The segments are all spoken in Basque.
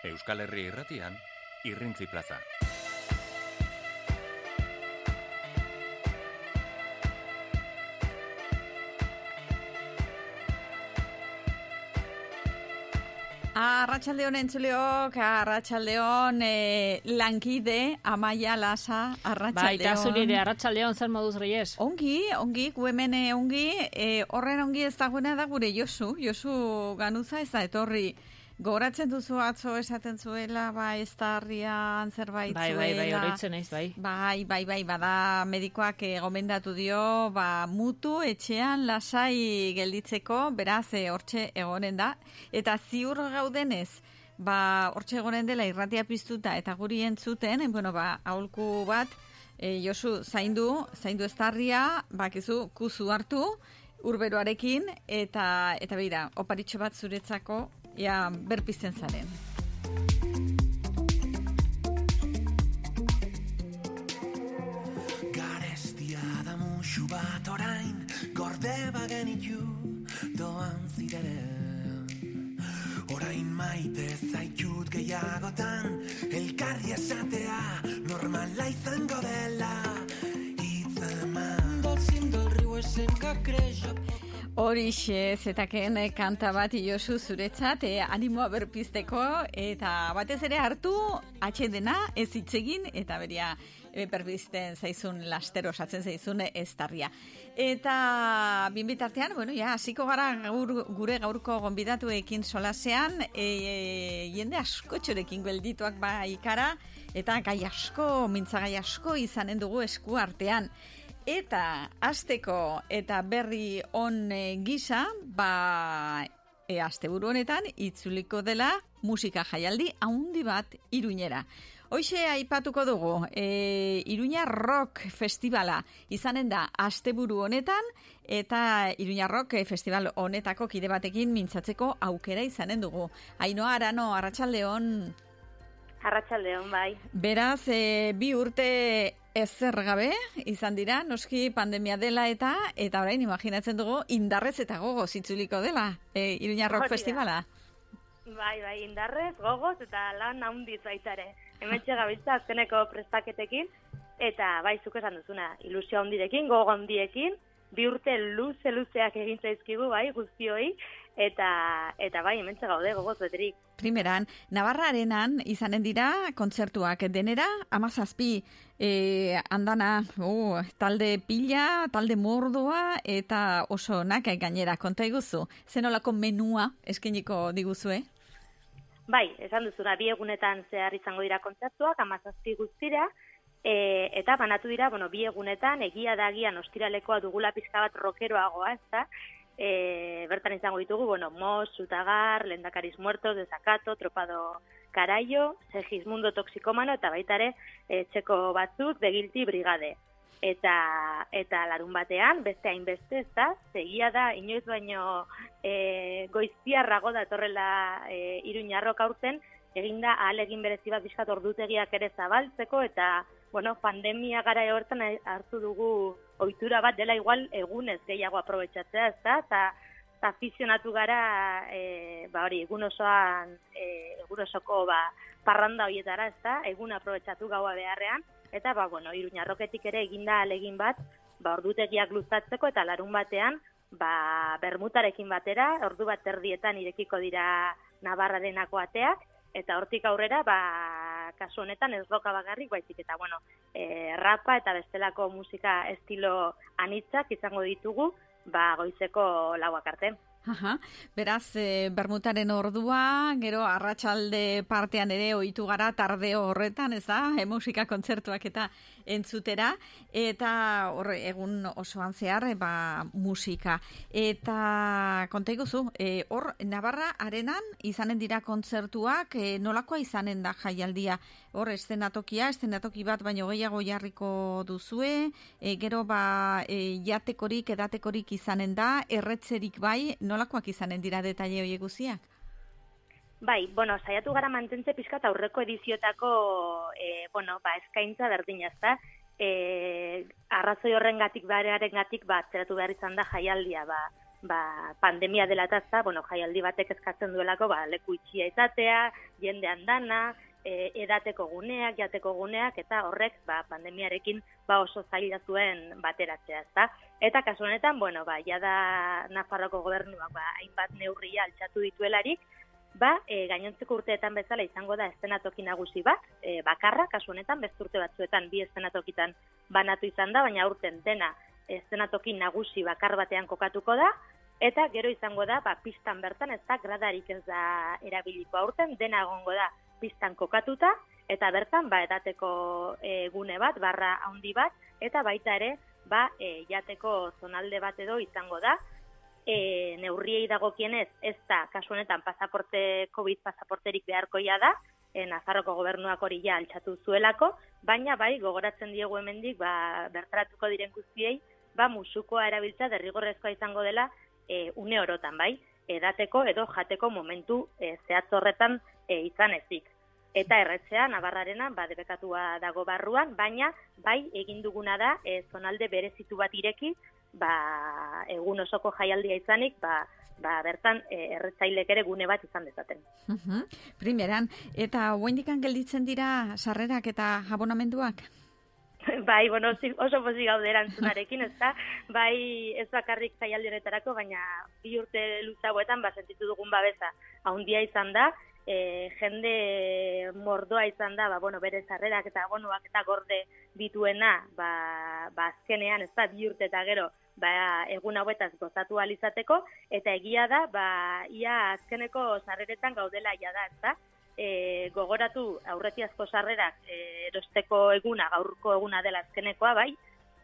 Euskal Herri irratian, irrintzi plaza. Arratxaldeon entzuleok, arratxaldeon e, lankide, amaia, lasa, arratxaldeon. Baita zurire, arratxaldeon zer moduz reiez? Ongi, ongi, gu hemen eh, ongi, e, horren ongi ez dagoena da gure Josu, Josu ganuza ez da etorri. Goratzen duzu atzo esaten zuela, ba, ez da harrian zerbait bai, zuela. Bai, bai, oroitzen naiz, bai. Bai, bai, bai, bada medikoak eh, gomendatu dio, ba, mutu etxean lasai gelditzeko, beraz, eh, hortxe egonen da. Eta ziur gaudenez, ba, hortxe egonen dela irratia piztuta eta guri entzuten, en, bueno, ba, aholku bat, e, Josu, zaindu, zaindu harria, bakizu, kuzu hartu, urberoarekin, eta, eta beira, oparitxo bat zuretzako, ja, berpizten zaren. Garestia da musu bat orain Gorde bagenitu doan zideren Orain maite zaitut gehiagotan Elkarri esatea normala izango dela. Itzeman Dolzin del riu esenka kreja Horixe, zetaken eh, kanta bat Josu zuretzat, eh, animoa berpizteko, eta batez ere hartu atxedena ez hitzegin eta beria e, berpizten zaizun lastero osatzen zaizun ez tarria. Eta bin bitartean, bueno, ja, hasiko gara gaur, gure gaurko gonbidatuekin solasean, e, e, jende askotxorekin geldituak ba ikara, eta gai asko, mintzagai asko izanen dugu esku artean. Eta asteko eta berri on e, gisa, ba e, asteburu honetan itzuliko dela musika jaialdi haundi bat Iruñera. Hoxe aipatuko dugu, e, Iruña Rock Festivala izanen da asteburu honetan eta Iruña Rock Festival honetako kide batekin mintzatzeko aukera izanen dugu. Ainoa Arano, Arratsaldeon. Arratsaldeon bai. Beraz, e, bi urte ezer gabe izan dira, noski pandemia dela eta eta orain imaginatzen dugu indarrez eta gogo zitzuliko dela e, Iruña Rock Hori da. Festivala. Bai, bai, indarrez, gogoz eta lan handiz baitare. Hementxe gabiltza azkeneko prestaketekin eta bai, zuk esan duzuna, ilusio handirekin, gogo handiekin, bi urte luze luzeak egin zaizkigu bai guztioi eta eta bai, hementxe gaude gogoz beterik. Primeran, Navarra arenan izanen dira kontzertuak denera, amazazpi e, andana uh, talde pila, talde mordoa eta oso nakai gainera konta iguzu. Zenolako menua eskeniko diguzue? Bai, esan duzuna, bi egunetan zehar izango dira kontzertuak, amazazpi guztira, e, eta banatu dira, bueno, bi egunetan, egia da agian ostiralekoa dugula pizka bat rokeroagoa, ez da? E, bertan izango ditugu, bueno, Mos, Sutagar, Lendakariz Muertos, Desacato, Tropado Karaio, Segismundo Toxikomano, eta baita ere, e, txeko batzuk, Begilti Brigade. Eta, eta larun batean, beste hainbeste, ez da, segia da, inoiz baino e, goiztiarrago datorrela e, iruñarrok aurten, eginda ahal egin berezi bat bizkat ordutegiak ere zabaltzeko, eta, bueno, pandemia gara hortan hartu dugu ohitura bat dela igual egunez gehiago aprobetsatzea, ez da, eta eta afizionatu gara, e, ba hori, egun osoan, e, egun osoko, ba, parranda horietara, ez da, egun aprobetsatu gaua beharrean, eta, ba, bueno, iruñarroketik ere eginda alegin bat, ba, ordutegiak luzatzeko, eta larun batean, ba, bermutarekin batera, ordu bat erdietan irekiko dira Navarrarenako ateak, eta hortik aurrera, ba, kasu honetan ez roka bagarrik, baizik eta, bueno, e, rapa eta bestelako musika estilo anitzak izango ditugu, ba, goizeko lauak arte. Aha, beraz, e, bermutaren ordua, gero arratsalde partean ere ohitu gara tardeo horretan, ez da, e, musika kontzertuak eta entzutera, eta hor egun osoan zehar, e, ba, musika. Eta konta iguzu, hor, Navarra arenan izanen dira kontzertuak, e, nolakoa izanen da jaialdia, hor, estenatokia, estenatoki bat, baino gehiago jarriko duzue, e, gero, ba, e, jatekorik, edatekorik izanen da, erretzerik bai, nolakoak izanen dira detaile horiek guziak? Bai, bueno, saiatu gara mantentze pizkat aurreko ediziotako e, bueno, ba, eskaintza berdina, ezta? E, arrazoi horrengatik barearengatik ba atzeratu behar izan da jaialdia, ba, ba, pandemia dela tazta, bueno, jaialdi batek eskatzen duelako, ba, leku itxia izatea, jendean dana, e, edateko guneak, jateko guneak, eta horrek ba, pandemiarekin ba, oso zaila zuen bateratzea, ezta? Eta kasu honetan, bueno, ba, jada Nafarroko gobernuak ba, hainbat neurria altxatu dituelarik, ba, e, gainontzeko urteetan bezala izango da estenatoki nagusi bat, e, bakarra, kasu honetan, urte batzuetan bi estenatokitan banatu izan da, baina urten dena estenatoki nagusi bakar batean kokatuko da, eta gero izango da, ba, pistan bertan, ez da, gradarik ez da erabiliko. Aurten, dena egongo da pistan kokatuta, eta bertan, ba, edateko e, gune bat, barra handi bat, eta baita ere, ba, e, jateko zonalde bat edo izango da, e, neurriei dagokienez, ez da, kasu honetan, pasaporte, COVID pasaporterik beharkoia da, e, Nazarroko gobernuak hori ja altxatu zuelako, baina bai, gogoratzen diegu hemendik, ba, bertaratuko diren guztiei, ba, musukoa erabiltza derrigorrezkoa izango dela e, une orotan, bai, edateko edo jateko momentu e, zehatz horretan e, izan ezik. Eta erretzea, Navarrarena, ba, debekatua dago barruan, baina bai egin duguna da, e, zonalde berezitu bat ireki, ba, egun osoko jaialdia izanik, ba, ba, bertan e, erretzailek ere gune bat izan dezaten. Primeran, eta huendikan gelditzen dira sarrerak eta abonamenduak? bai, bueno, oso pozik gaude erantzunarekin, ez da, bai ez bakarrik zaialdi honetarako, baina bi urte luzagoetan, ba, sentitu dugun babesa, haundia izan da, e, jende mordoa izan da, ba, bueno, bere zarrerak eta bonuak eta gorde dituena, ba, ba azkenean, ez da, bi urte eta gero, ba, egun hauetaz gozatu alizateko, eta egia da, ba, ia azkeneko zarreretan gaudela ia da, ez da, e, gogoratu aurretiazko sarrerak e, erosteko eguna, gaurko eguna dela azkenekoa, bai,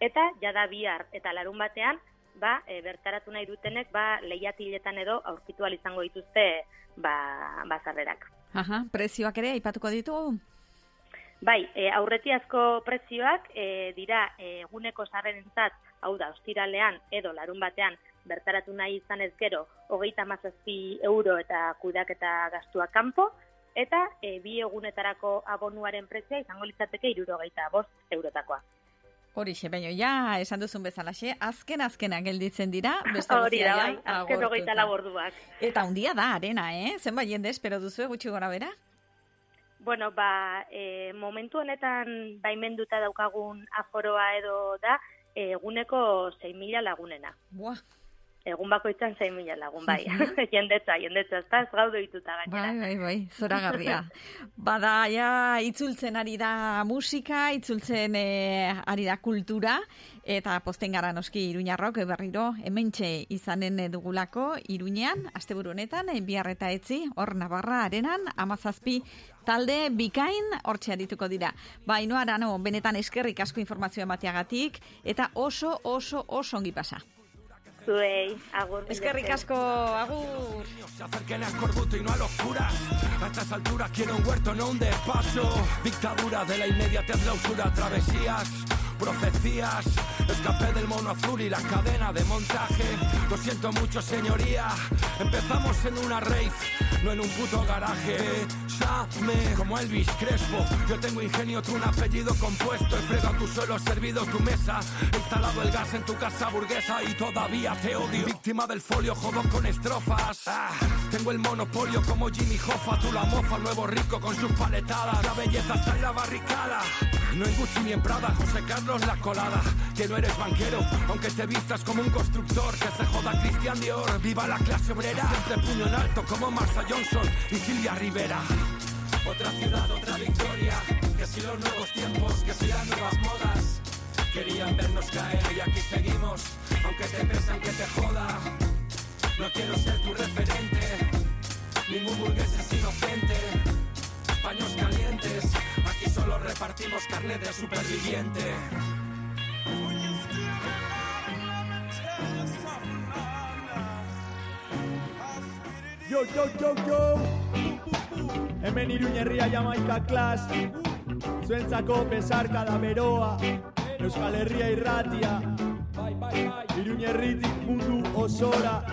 eta jada bihar eta larun batean, ba, e, bertaratu nahi dutenek, ba, lehiatiletan edo aurkitu izango dituzte, ba, ba sarrerak. Aha, prezioak ere, aipatuko ditugu? Bai, e, aurretiazko prezioak e, dira e, eguneko sarrerentzat, hau da, ostiralean edo larun batean, bertaratu nahi izan ez gero, hogeita mazazpi euro eta kudak eta gastua kanpo, eta e, bi egunetarako abonuaren prezia izango litzateke irurogeita bost eurotakoa. Hori xe, baino, ja, esan duzun bezala xe, azken azkena gelditzen dira, beste Hori da, bai, azken hogeita laborduak. Eta undia da, arena, eh? Zenba jende espero duzu gutxi gora bera? Bueno, ba, e, momentu honetan baimenduta daukagun aforoa edo da, eguneko 6.000 lagunena. Buah, egun bakoitzan zein mila lagun, bai. jendetza, jendetza, ez da, ez gaudu dituta gainera. Bai, bai, bai, zora garria. Bada, ja, itzultzen ari da musika, itzultzen e, ari da kultura, eta posten gara noski iruñarrok, berriro, hemen izanen dugulako, iruñean, asteburu honetan, e, biarreta etzi, hor nabarra arenan, amazazpi, talde bikain hortxe dituko dira. Ba, inoara, no, benetan eskerrik asko informazioa emateagatik, eta oso, oso, oso ongi pasa zuei, agur. Eskerrik asko, agur. Se acerquen a Escorbuto y no a los curas. A estas alturas quiero un huerto, no un despacho. Dictadura de la inmediatez, la usura, travesías profecías. Escapé del mono azul y la cadena de montaje. Lo siento mucho, señoría. Empezamos en una rave, no en un puto garaje. Shame, como Elvis Crespo. Yo tengo ingenio, tú un apellido compuesto. He fregado tu suelo, servido tu mesa. He instalado el gas en tu casa burguesa y todavía te odio. Víctima del folio, jodón con estrofas. Ah, tengo el monopolio como Jimmy Hoffa. Tú la mofa, nuevo rico con sus paletadas. La belleza está en la barricada. No en Gucci ni en Prada, José Carlos Que no eres banquero, aunque te vistas como un constructor. Que se joda Cristian Dior, viva la clase obrera. Siempre puño en alto como Marsa Johnson y Silvia Rivera. Otra ciudad, otra victoria. Que si los nuevos tiempos, que si las nuevas modas. Querían vernos caer y aquí seguimos. Aunque te pese, aunque te joda. No quiero ser tu referente. Ningún burgués es inocente. Paños calientes solo repartimos carne de superviviente. Yo, yo, yo, yo. Hemen iruñerria jamaika klas Zuentzako pesar beroa Euskal Herria irratia Iruñerritik mundu osora.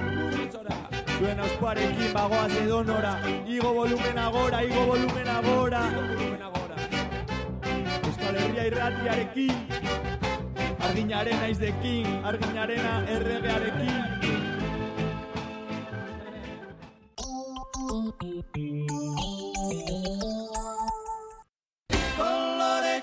Zuen ausparekin bagoaz edonora Igo volumen agora, igo volumen Euskal Herria irratiarekin Arginaren aizdekin Arginarena erregearekin Thank.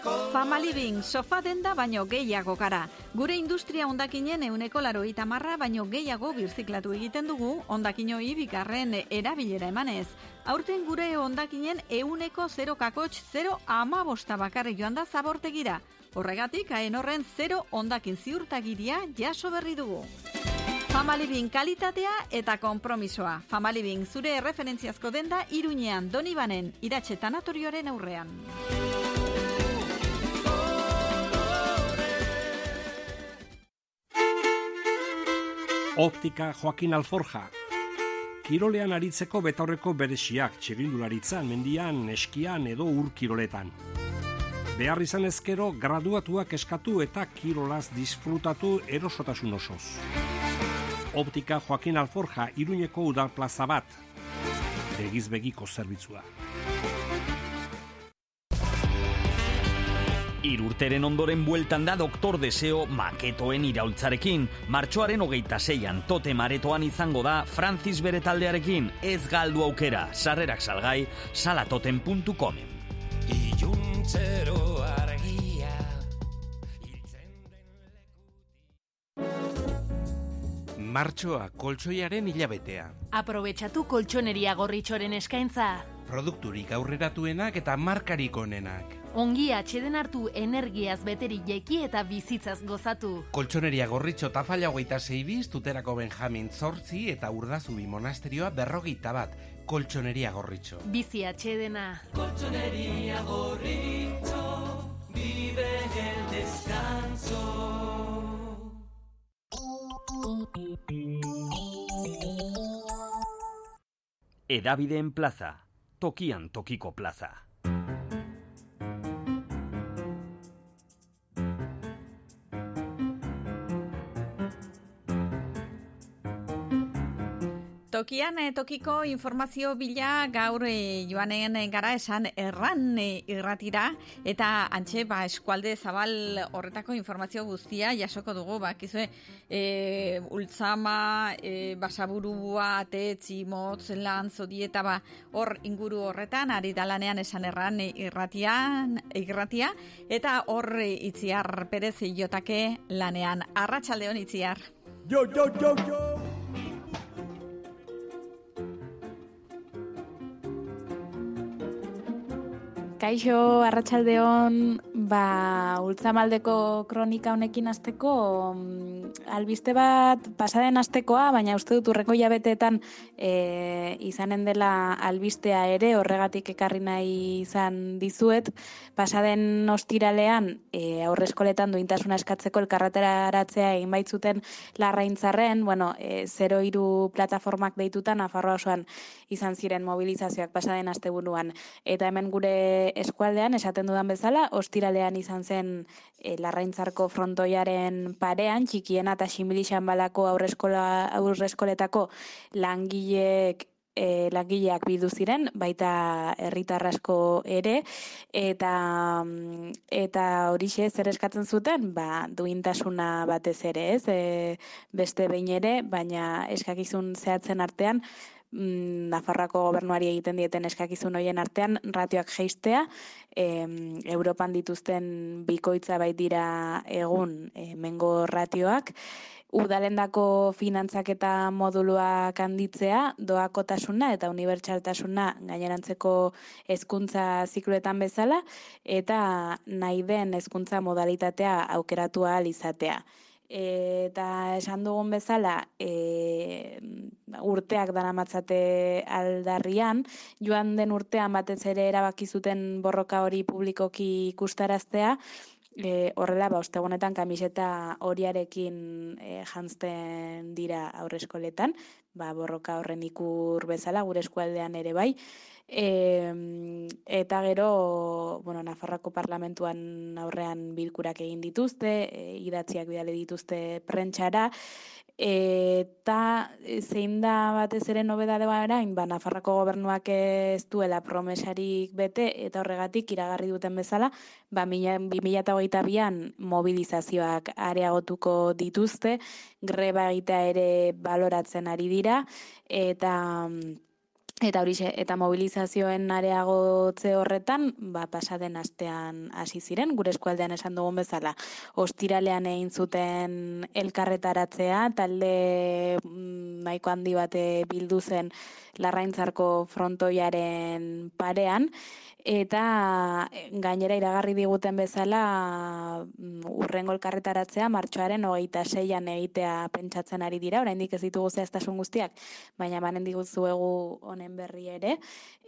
Famaliving, sofa denda baino gehiago gara. Gure industria ondakinen euneko laro marra baino gehiago birziklatu egiten dugu ondakinoi bikarren erabilera emanez. Aurten gure ondakinen euneko 0 kakotx 0 ama bosta bakarri joan da zabortegira. Horregatik, haen horren 0 ondakin ziurtagiria jaso berri dugu. Famalibin kalitatea eta konpromisoa. Famalibin zure referentziazko denda iruñean donibanen iratxe tanatorioaren aurrean. Optika Joaquin Alforja. Kirolean aritzeko betaurreko beresiak txirindularitzan, mendian, eskian edo ur kiroletan. Behar izan ezkero, graduatuak eskatu eta kirolaz disfrutatu erosotasun osoz. Optika Joaquin Alforja iruñeko udal plaza bat. Begiz begiko zerbitzua. Irurteren ondoren bueltan da Doktor Deseo maketoen iraultzarekin. Martxoaren hogeita zeian tote maretoan izango da Francis bere taldearekin. Ez galdu aukera, sarrerak salgai, salatoten.comen. Iluntzero argia Martxoa koltsoiaren hilabetea. Aprobetxatu koltsoneria gorritxoren eskaintza. Produkturik aurreratuenak eta markarik onenak. Ongi atxeden hartu energiaz beteri jeki eta bizitzaz gozatu. Koltsoneria gorritxo tafalla hogeita zeibiz, tuterako Benjamin zortzi eta urdazubi monasterioa berrogeita bat. Koltsoneria gorritxo. Bizi atxedena. Colchonería gorritxo Vive el descanso Edabideen plaza, tokian tokiko plaza. Tokian eh, tokiko informazio bila gaur eh, joanen gara esan erran eh, irratira eta antxe ba, eskualde zabal horretako informazio guztia jasoko dugu ba, kizue, e, ultzama, e, basaburua, atetzi, motz, lan, zodieta ba, hor inguru horretan ari dalanean esan erran irratian, irratia eta hor itziar perez jotake lanean. Arratsaldeon itziar. Yo, yo, yo, yo. Kaixo, arratsaldeon, ba, ultzamaldeko kronika honekin azteko, albiste bat pasaden astekoa, baina uste dut urreko jabeteetan e, izanen dela albistea ere, horregatik ekarri nahi izan dizuet, pasaden ostiralean e, aurreskoletan duintasuna eskatzeko elkarratera aratzea egin baitzuten larraintzarren, bueno, e, 02 plataformak deitutan, Nafarroa osoan izan ziren mobilizazioak pasaden asteburuan. Eta hemen gure eskualdean, esaten dudan bezala, ostiralean izan zen e, larraintzarko frontoiaren parean, txikiena eta similixan balako aurreskoletako langileek e, langileak bildu ziren, baita herritarrasko ere, eta mm, eta horixe zer eskatzen zuten, ba, duintasuna batez ere, ez, e, beste behin ere, baina eskakizun zehatzen artean, Nafarroako gobernuari egiten dieten eskakizun hoien artean ratioak jeistea, em, Europan dituzten bikoitza bait dira egun e, mengo ratioak, udalendako finantzak eta moduluak handitzea, doakotasuna eta unibertsaltasuna gainerantzeko hezkuntza zikloetan bezala, eta nahi den hezkuntza modalitatea aukeratu ahal izatea eta esan dugun bezala e, urteak daramatzate aldarrian, joan den urtean batez ere erabaki zuten borroka hori publikoki ikustaraztea, e, horrela ba ostegunetan kamiseta horiarekin e, jantzten dira aurreskoletan, ba borroka horren ikur bezala gure eskualdean ere bai. E, eta gero, bueno, Nafarrako parlamentuan aurrean bilkurak egin dituzte, e, idatziak bidale dituzte prentxara, eta zein da batez ere nobedade orain, ba, Nafarrako gobernuak ez duela promesarik bete, eta horregatik iragarri duten bezala, ba, 2008an mobilizazioak areagotuko dituzte, greba egitea ere baloratzen ari dira, eta Eta hori eta mobilizazioen areagotze horretan, ba, pasaden astean hasi ziren, gure eskualdean esan dugun bezala, ostiralean egin zuten elkarretaratzea, talde mm, nahiko handi bate bildu zen larraintzarko frontoiaren parean, eta eh, gainera iragarri diguten bezala mm, urrengo elkarretaratzea martxoaren hogeita seian egitea pentsatzen ari dira, oraindik ez ditugu zehaztasun guztiak, baina banen diguzuegu honen berri ere,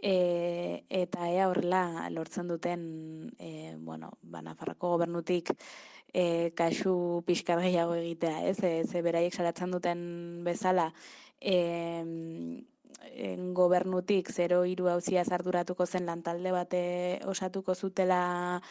e, eta ea horrela lortzen duten, e, bueno, banafarrako gobernutik, e, kasu pixkar gehiago egitea, ez, ez, beraiek salatzen duten bezala, e, en gobernutik 03 hauzia zarduratuko zen lantalde bate osatuko zutela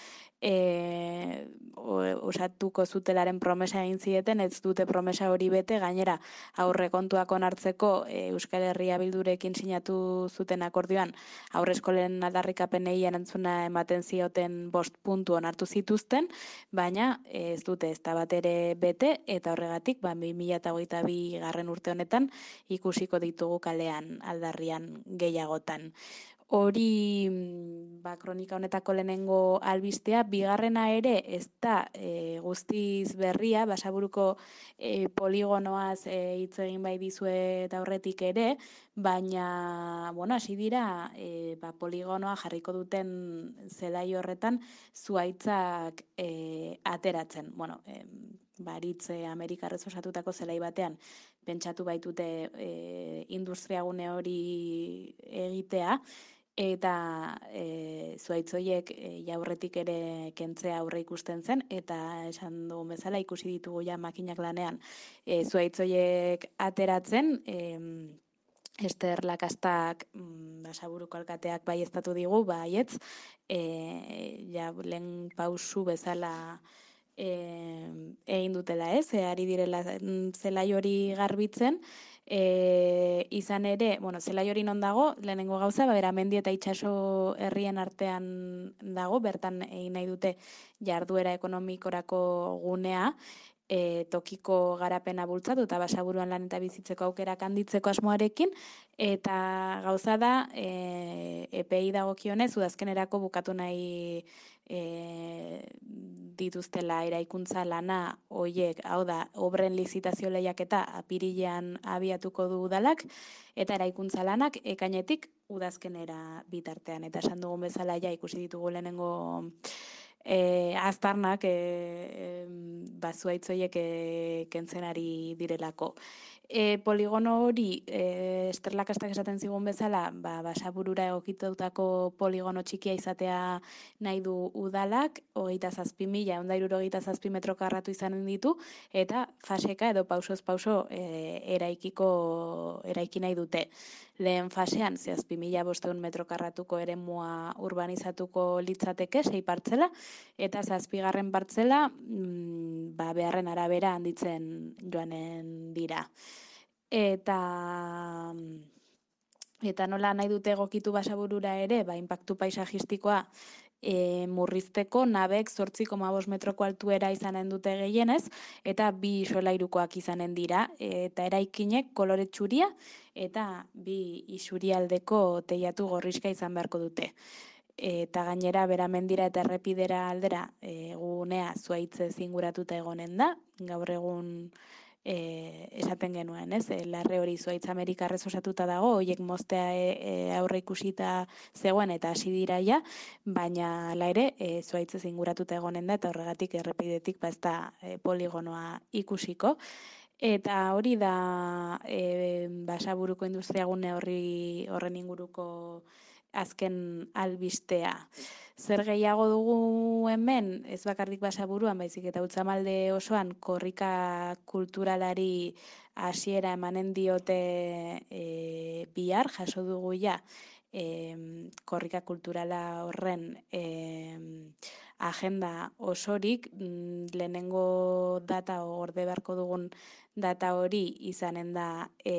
e, osatuko zutelaren promesa egin zieten, ez dute promesa hori bete, gainera aurre kontuak onartzeko e, Euskal Herria Bildurekin sinatu zuten akordioan aurre eskolen aldarrikapenei erantzuna ematen zioten bost puntu onartu zituzten, baina ez dute ez da bat ere bete, eta horregatik, ba, 2008 garren urte honetan ikusiko ditugu kalean aldarrian gehiagotan hori mm, ba, kronika honetako lehenengo albistea, bigarrena ere ez da e, guztiz berria, basaburuko e, poligonoaz e, hitz egin bai dizue eta horretik ere, baina, bueno, hasi dira e, ba, poligonoa jarriko duten zelai horretan zuaitzak e, ateratzen. Bueno, e, baritze Amerikarrez osatutako zelai batean, pentsatu baitute e, industriagune hori egitea, eta e, zuaitzoiek e, jaurretik ere kentzea aurre ikusten zen, eta esan dugun bezala ikusi ditugu ja makinak lanean. E, zuaitzoiek ateratzen, e, Ester Lakastak mm, basaburuko alkateak bai estatu digu, baietz, e, ja, lehen pausu bezala e, egin dutela ez, e, ari direla mm, zelai hori garbitzen, E, izan ere, bueno, zela jori non dago, lehenengo gauza, bera mendi eta itxaso herrien artean dago, bertan egin nahi dute jarduera ekonomikorako gunea, e, tokiko garapena bultzatu eta basaburuan lan eta bizitzeko aukera kanditzeko asmoarekin, eta gauza da, e, EPI dagokionez, udazkenerako bukatu nahi e, dituztela eraikuntza lana hoiek, hau da, obren lizitazio lehiaketa apirilean abiatuko du udalak, eta eraikuntza lanak ekainetik udazkenera bitartean. Eta esan dugun bezala ja ikusi ditugu lehenengo e, aztarnak e, e, bazuaitzoiek e, kentzenari direlako e, poligono hori e, esterlakastak esaten zigun bezala, ba, basaburura egokitutako poligono txikia izatea nahi du udalak, hogeita zazpi mila, ondairu hogeita zazpi metro karratu izan ditu, eta faseka edo pausoz pauso e, eraikiko eraiki nahi dute. Lehen fasean, zehazpi mila bosteun metro karratuko ere mua urbanizatuko litzateke, sei partzela, eta zazpigarren partzela, mm, ba, beharren arabera handitzen joanen dira. Eta eta nola nahi dute egokitu basaburura ere, ba, impactu paisajistikoa e, murrizteko nabek 8,5 metroko altuera izanen dute gehienez, eta bi solairukoak izanen dira, eta eraikinek kolore txuria, eta bi isurialdeko teiatu gorrizka izan beharko dute. Eta gainera beramendira eta errepidera aldera egunea zuaitze zinguratuta egonen da, gaur egun e, esaten genuen, ez? E, larre hori zuaitz Amerikarrez osatuta dago, hoiek moztea e, e, aurre ikusita zegoen eta hasi dira ja, baina la ere e, zuaitz inguratuta egonen da eta horregatik errepidetik ba ez da e, poligonoa ikusiko. Eta hori da e, basaburuko industriagune horri horren inguruko azken albistea. Zer gehiago dugu hemen, ez bakarrik basaburuan, baizik eta utzamalde osoan korrika kulturalari hasiera emanen diote e, bihar, jaso dugu ja, e, korrika kulturala horren e, agenda osorik, mm, lehenengo data orde beharko dugun data hori izanen da e,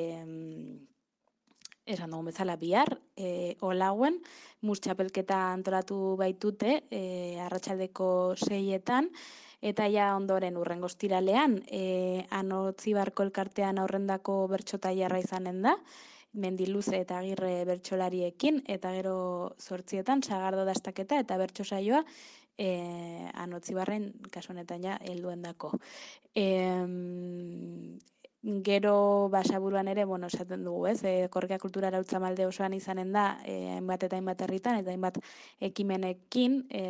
esan dugu bezala bihar, e, olauen, mustxapelketa antolatu baitute, e, arratsaldeko seietan, eta ja ondoren urrengo estiralean, e, anotzi barko elkartean aurrendako bertxota jarra izanen da, mendiluze eta agirre bertsolariekin, eta gero zortzietan, sagardo dastaketa eta bertso saioa, e, anotzi barren, kasu honetan ja, helduen dako. E, gero basaburuan ere, bueno, esaten dugu, ez, e, korrika kultura arautza malde osoan izanen da, e, hainbat eta hainbat herritan, eta hainbat ekimenekin, e,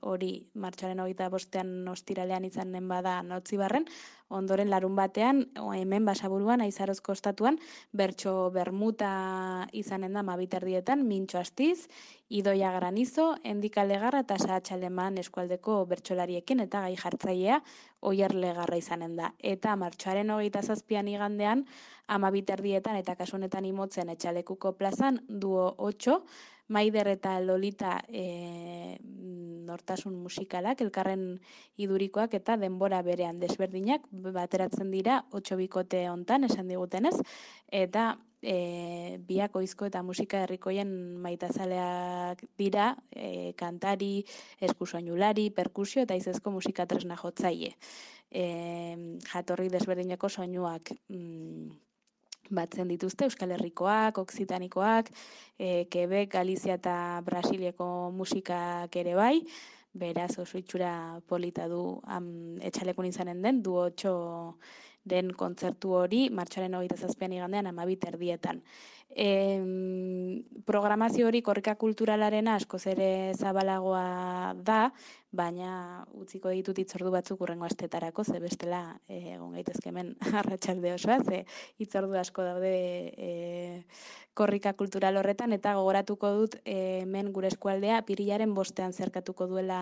hori martxaren hogeita bostean ostiralean izanen bada notzi barren, ondoren larun batean, hemen basaburuan, aizaroz kostatuan, bertso bermuta izanen da mabiterdietan, mintxo astiz, idoia granizo, endikale garra eta saatxaleman eskualdeko bertsolariekin eta gai jartzailea oier legarra izanen da. Eta martxoaren hogeita zazpian igandean, ama biterdietan eta kasunetan imotzen etxalekuko plazan, duo 8, Maider eta Lolita e, nortasun musikalak, elkarren idurikoak eta denbora berean desberdinak, bateratzen dira 8 bikote hontan esan digutenez, eta e, biak oizko eta musika herrikoien maitazaleak dira, e, kantari, eskusoinulari, perkusio eta izezko musika tresna jotzaile. E, jatorri desberdineko soinuak mm, batzen dituzte Euskal Herrikoak, Oksitanikoak, e, Quebec, Galizia eta Brasilieko musikak ere bai, beraz oso itxura polita du am, etxalekun izanen den, du otxo den kontzertu hori, martxaren hogeita zazpian igandean, amabit erdietan. E, programazio hori korrika kulturalarena askoz ere zabalagoa da, baina utziko ditut itzordu batzuk urrengo astetarako, ze bestela eh, egon gaitezke hemen arratsalde osoa, ze itzordu asko daude e, korrika kultural horretan, eta gogoratuko dut e, hemen gure eskualdea pirilaren bostean zerkatuko duela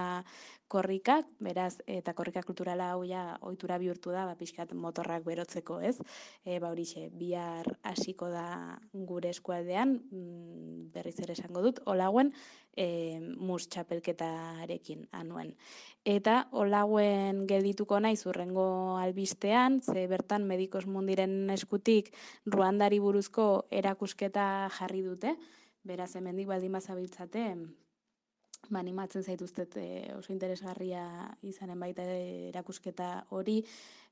korrikak, beraz, eta korrika kulturala hau ja ohitura bihurtu da, ba, pixkat motorrak berotzeko, ez? E, ba, horixe, bihar hasiko da gure eskualdean, mm, berriz ere esango dut, olauen, e, mus txapelketarekin anuen. Eta olauen geldituko naiz urrengo albistean, ze bertan medikos mundiren eskutik ruandari buruzko erakusketa jarri dute, beraz hemendik baldin bazabiltzate, ba, animatzen zaituztet e, oso interesgarria izanen baita erakusketa hori.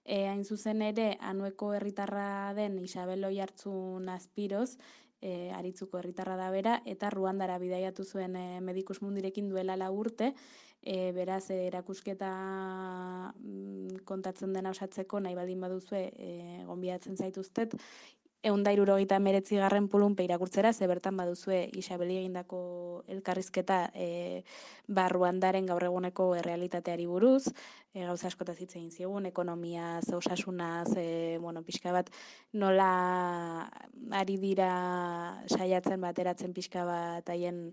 E, hain zuzen ere, anueko herritarra den Isabel Oiartzun Azpiroz, e, aritzuko herritarra da bera, eta Ruandara bidaiatu zuen e, medikus mundirekin duela la urte, e, beraz e, erakusketa mm, kontatzen dena osatzeko nahi baldin baduzue e, gonbidatzen zaituztet, eundairuro gita meretzi garren pulunpe irakurtzera, ze bertan baduzue Isabeli egindako elkarrizketa e, barruandaren gaur eguneko errealitateari buruz, e, gauza askota zitze egin zigun, ekonomia, osasunaz, e, bueno, pixka bat nola ari dira saiatzen bateratzen pixka bat haien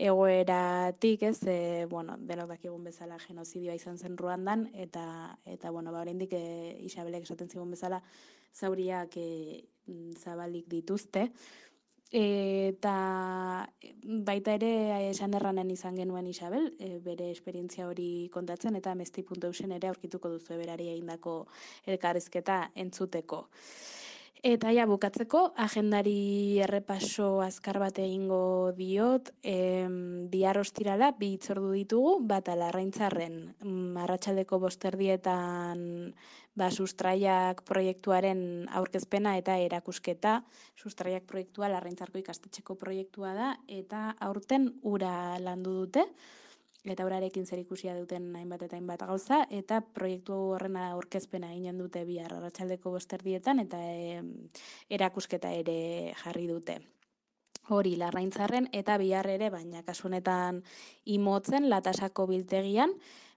egoeratik, ez, e, bueno, denok dakigun bezala genozidioa izan zen Ruandan, eta, eta bueno, ba, oraindik e, Isabelek esaten zigun bezala, zauriak e, zabalik dituzte. Eta baita ere esan erranen izan genuen Isabel, e, bere esperientzia hori kontatzen, eta mesti puntu ere aurkituko duzu berari egindako elkarrizketa entzuteko. Eta ja, bukatzeko, agendari errepaso azkar bat egingo diot, em, bihar ostirala, bi itzordu ditugu, bat alarraintzarren, mm, bosterdietan ba, sustraiak proiektuaren aurkezpena eta erakusketa, sustraiak proiektua larraintzarko ikastetxeko proiektua da, eta aurten ura landu dute, eta urarekin zer ikusia duten hainbat eta hainbat gauza, eta proiektu horrena aurkezpena eginen dute bi arratxaldeko bosterdietan, eta e, erakusketa ere jarri dute. Hori, larraintzarren, eta bihar ere, baina kasunetan imotzen, latasako biltegian,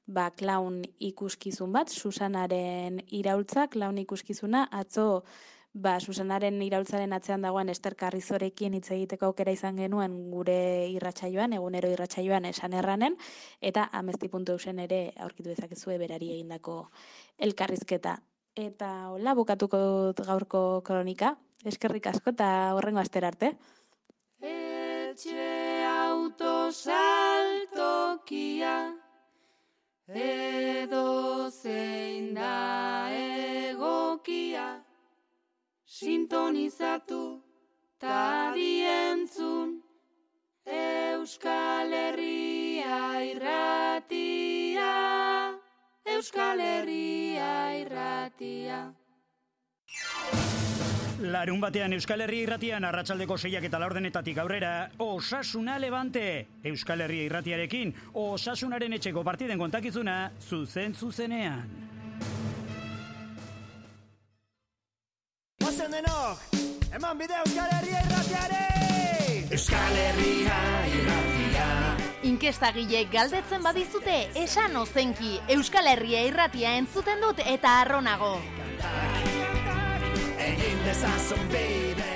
ba, klaun ikuskizun bat, Susanaren iraultza, klaun ikuskizuna, atzo, ba, Susanaren iraultzaren atzean dagoen Ester Karrizorekin hitz egiteko aukera izan genuen gure irratsaioan, egunero irratsaioan esan erranen, eta amesti.eusen ere aurkitu dezakezue berari egindako elkarrizketa. Eta hola, bukatuko dut gaurko kronika, eskerrik asko eta horrengo aster arte. Etxe autosaltokia edo zein da egokia, sintonizatu ta dientzun, Euskal Herria irratia, Euskal Herria irratia. Larun batean Euskal Herria irratian arratsaldeko seiak eta laurdenetatik aurrera Osasuna Levante Euskal Herria irratiarekin Osasunaren etxeko partiden kontakizuna zuzen zuzenean. Ozen denok, eman bide Euskal Herria irratiare! Euskal Herria irratia Inkestagile galdetzen badizute, esan ozenki Euskal Herria irratia entzuten dut eta arronago. Egin dezazun bidea Ei,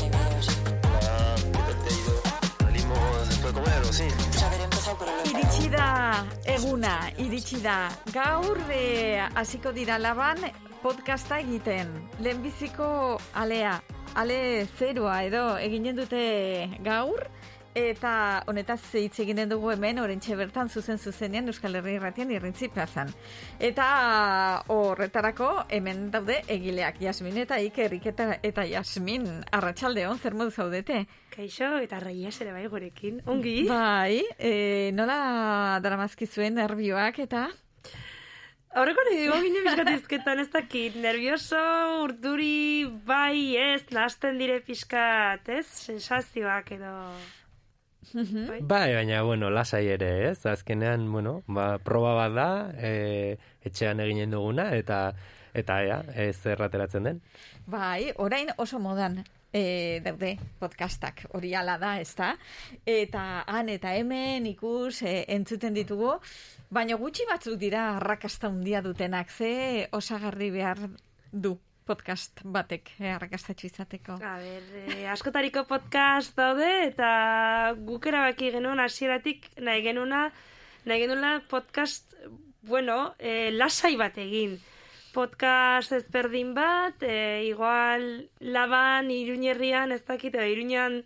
videos. Salimos después de comer o sí. Pues haber empezado por el Iritsi da eguna, iritsi da. Gaur e, hasiko dira laban podcasta egiten. Lehenbiziko alea, ale zerua edo eginen dute gaur. Eta honetaz hitz eginen dugu hemen, orentxe bertan zuzen zuzenean Euskal Herri irratian irrintzi plazan. Eta horretarako hemen daude egileak Jasmin eta Iker, Iker eta Jasmin, arratsaldeon zer modu zaudete? Kaixo eta reies ere bai gurekin. Ongi? Bai, e, nola daramazkizuen nervioak eta... Horreko nahi dugu gine bizkatizketan ez dakit, nervioso, urduri, bai, ez, nahasten dire pixkat, ez, sensazioak edo... Bai, baina, bueno, lasai ere, ez? Azkenean, bueno, ba, proba bat da, e, etxean eginen duguna, eta eta ea, ez errateratzen den. Bai, orain oso modan e, daude podcastak, hori ala da, ez da? Eta han eta hemen ikus e, entzuten ditugu, baina gutxi batzuk dira arrakasta handia dutenak, ze osagarri behar du podcast batek eh, arrakastatxu izateko. A ber, eh, askotariko podcast daude eta guk erabaki genuen hasieratik nahi genuna nahi genuela podcast bueno, e, lasai bat egin. Podcast ezberdin bat, e, igual laban, iruñerrian, ez dakit, edo iruñan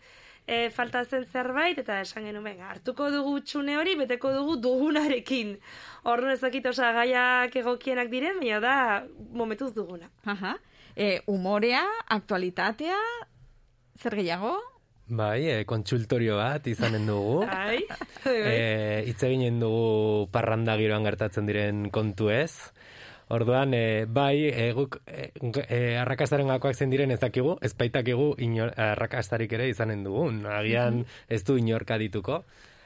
e, falta zen zerbait, eta esan genuen, venga, hartuko dugu txune hori, beteko dugu dugunarekin. Orduan ez dakit osa gaiak egokienak diren, baina da momentuz duguna. Aha. E, umorea, aktualitatea, zer gehiago? Bai, e, kontsultorio bat izanen dugu. Bai. e, hitz eginen dugu parranda giroan gertatzen diren kontu ez. Orduan, e, bai, e, guk e, e, arrakastaren gakoak zen diren ez dakigu, ez baitakigu inor, arrakastarik ere izanen dugun. Agian ez du inorka dituko.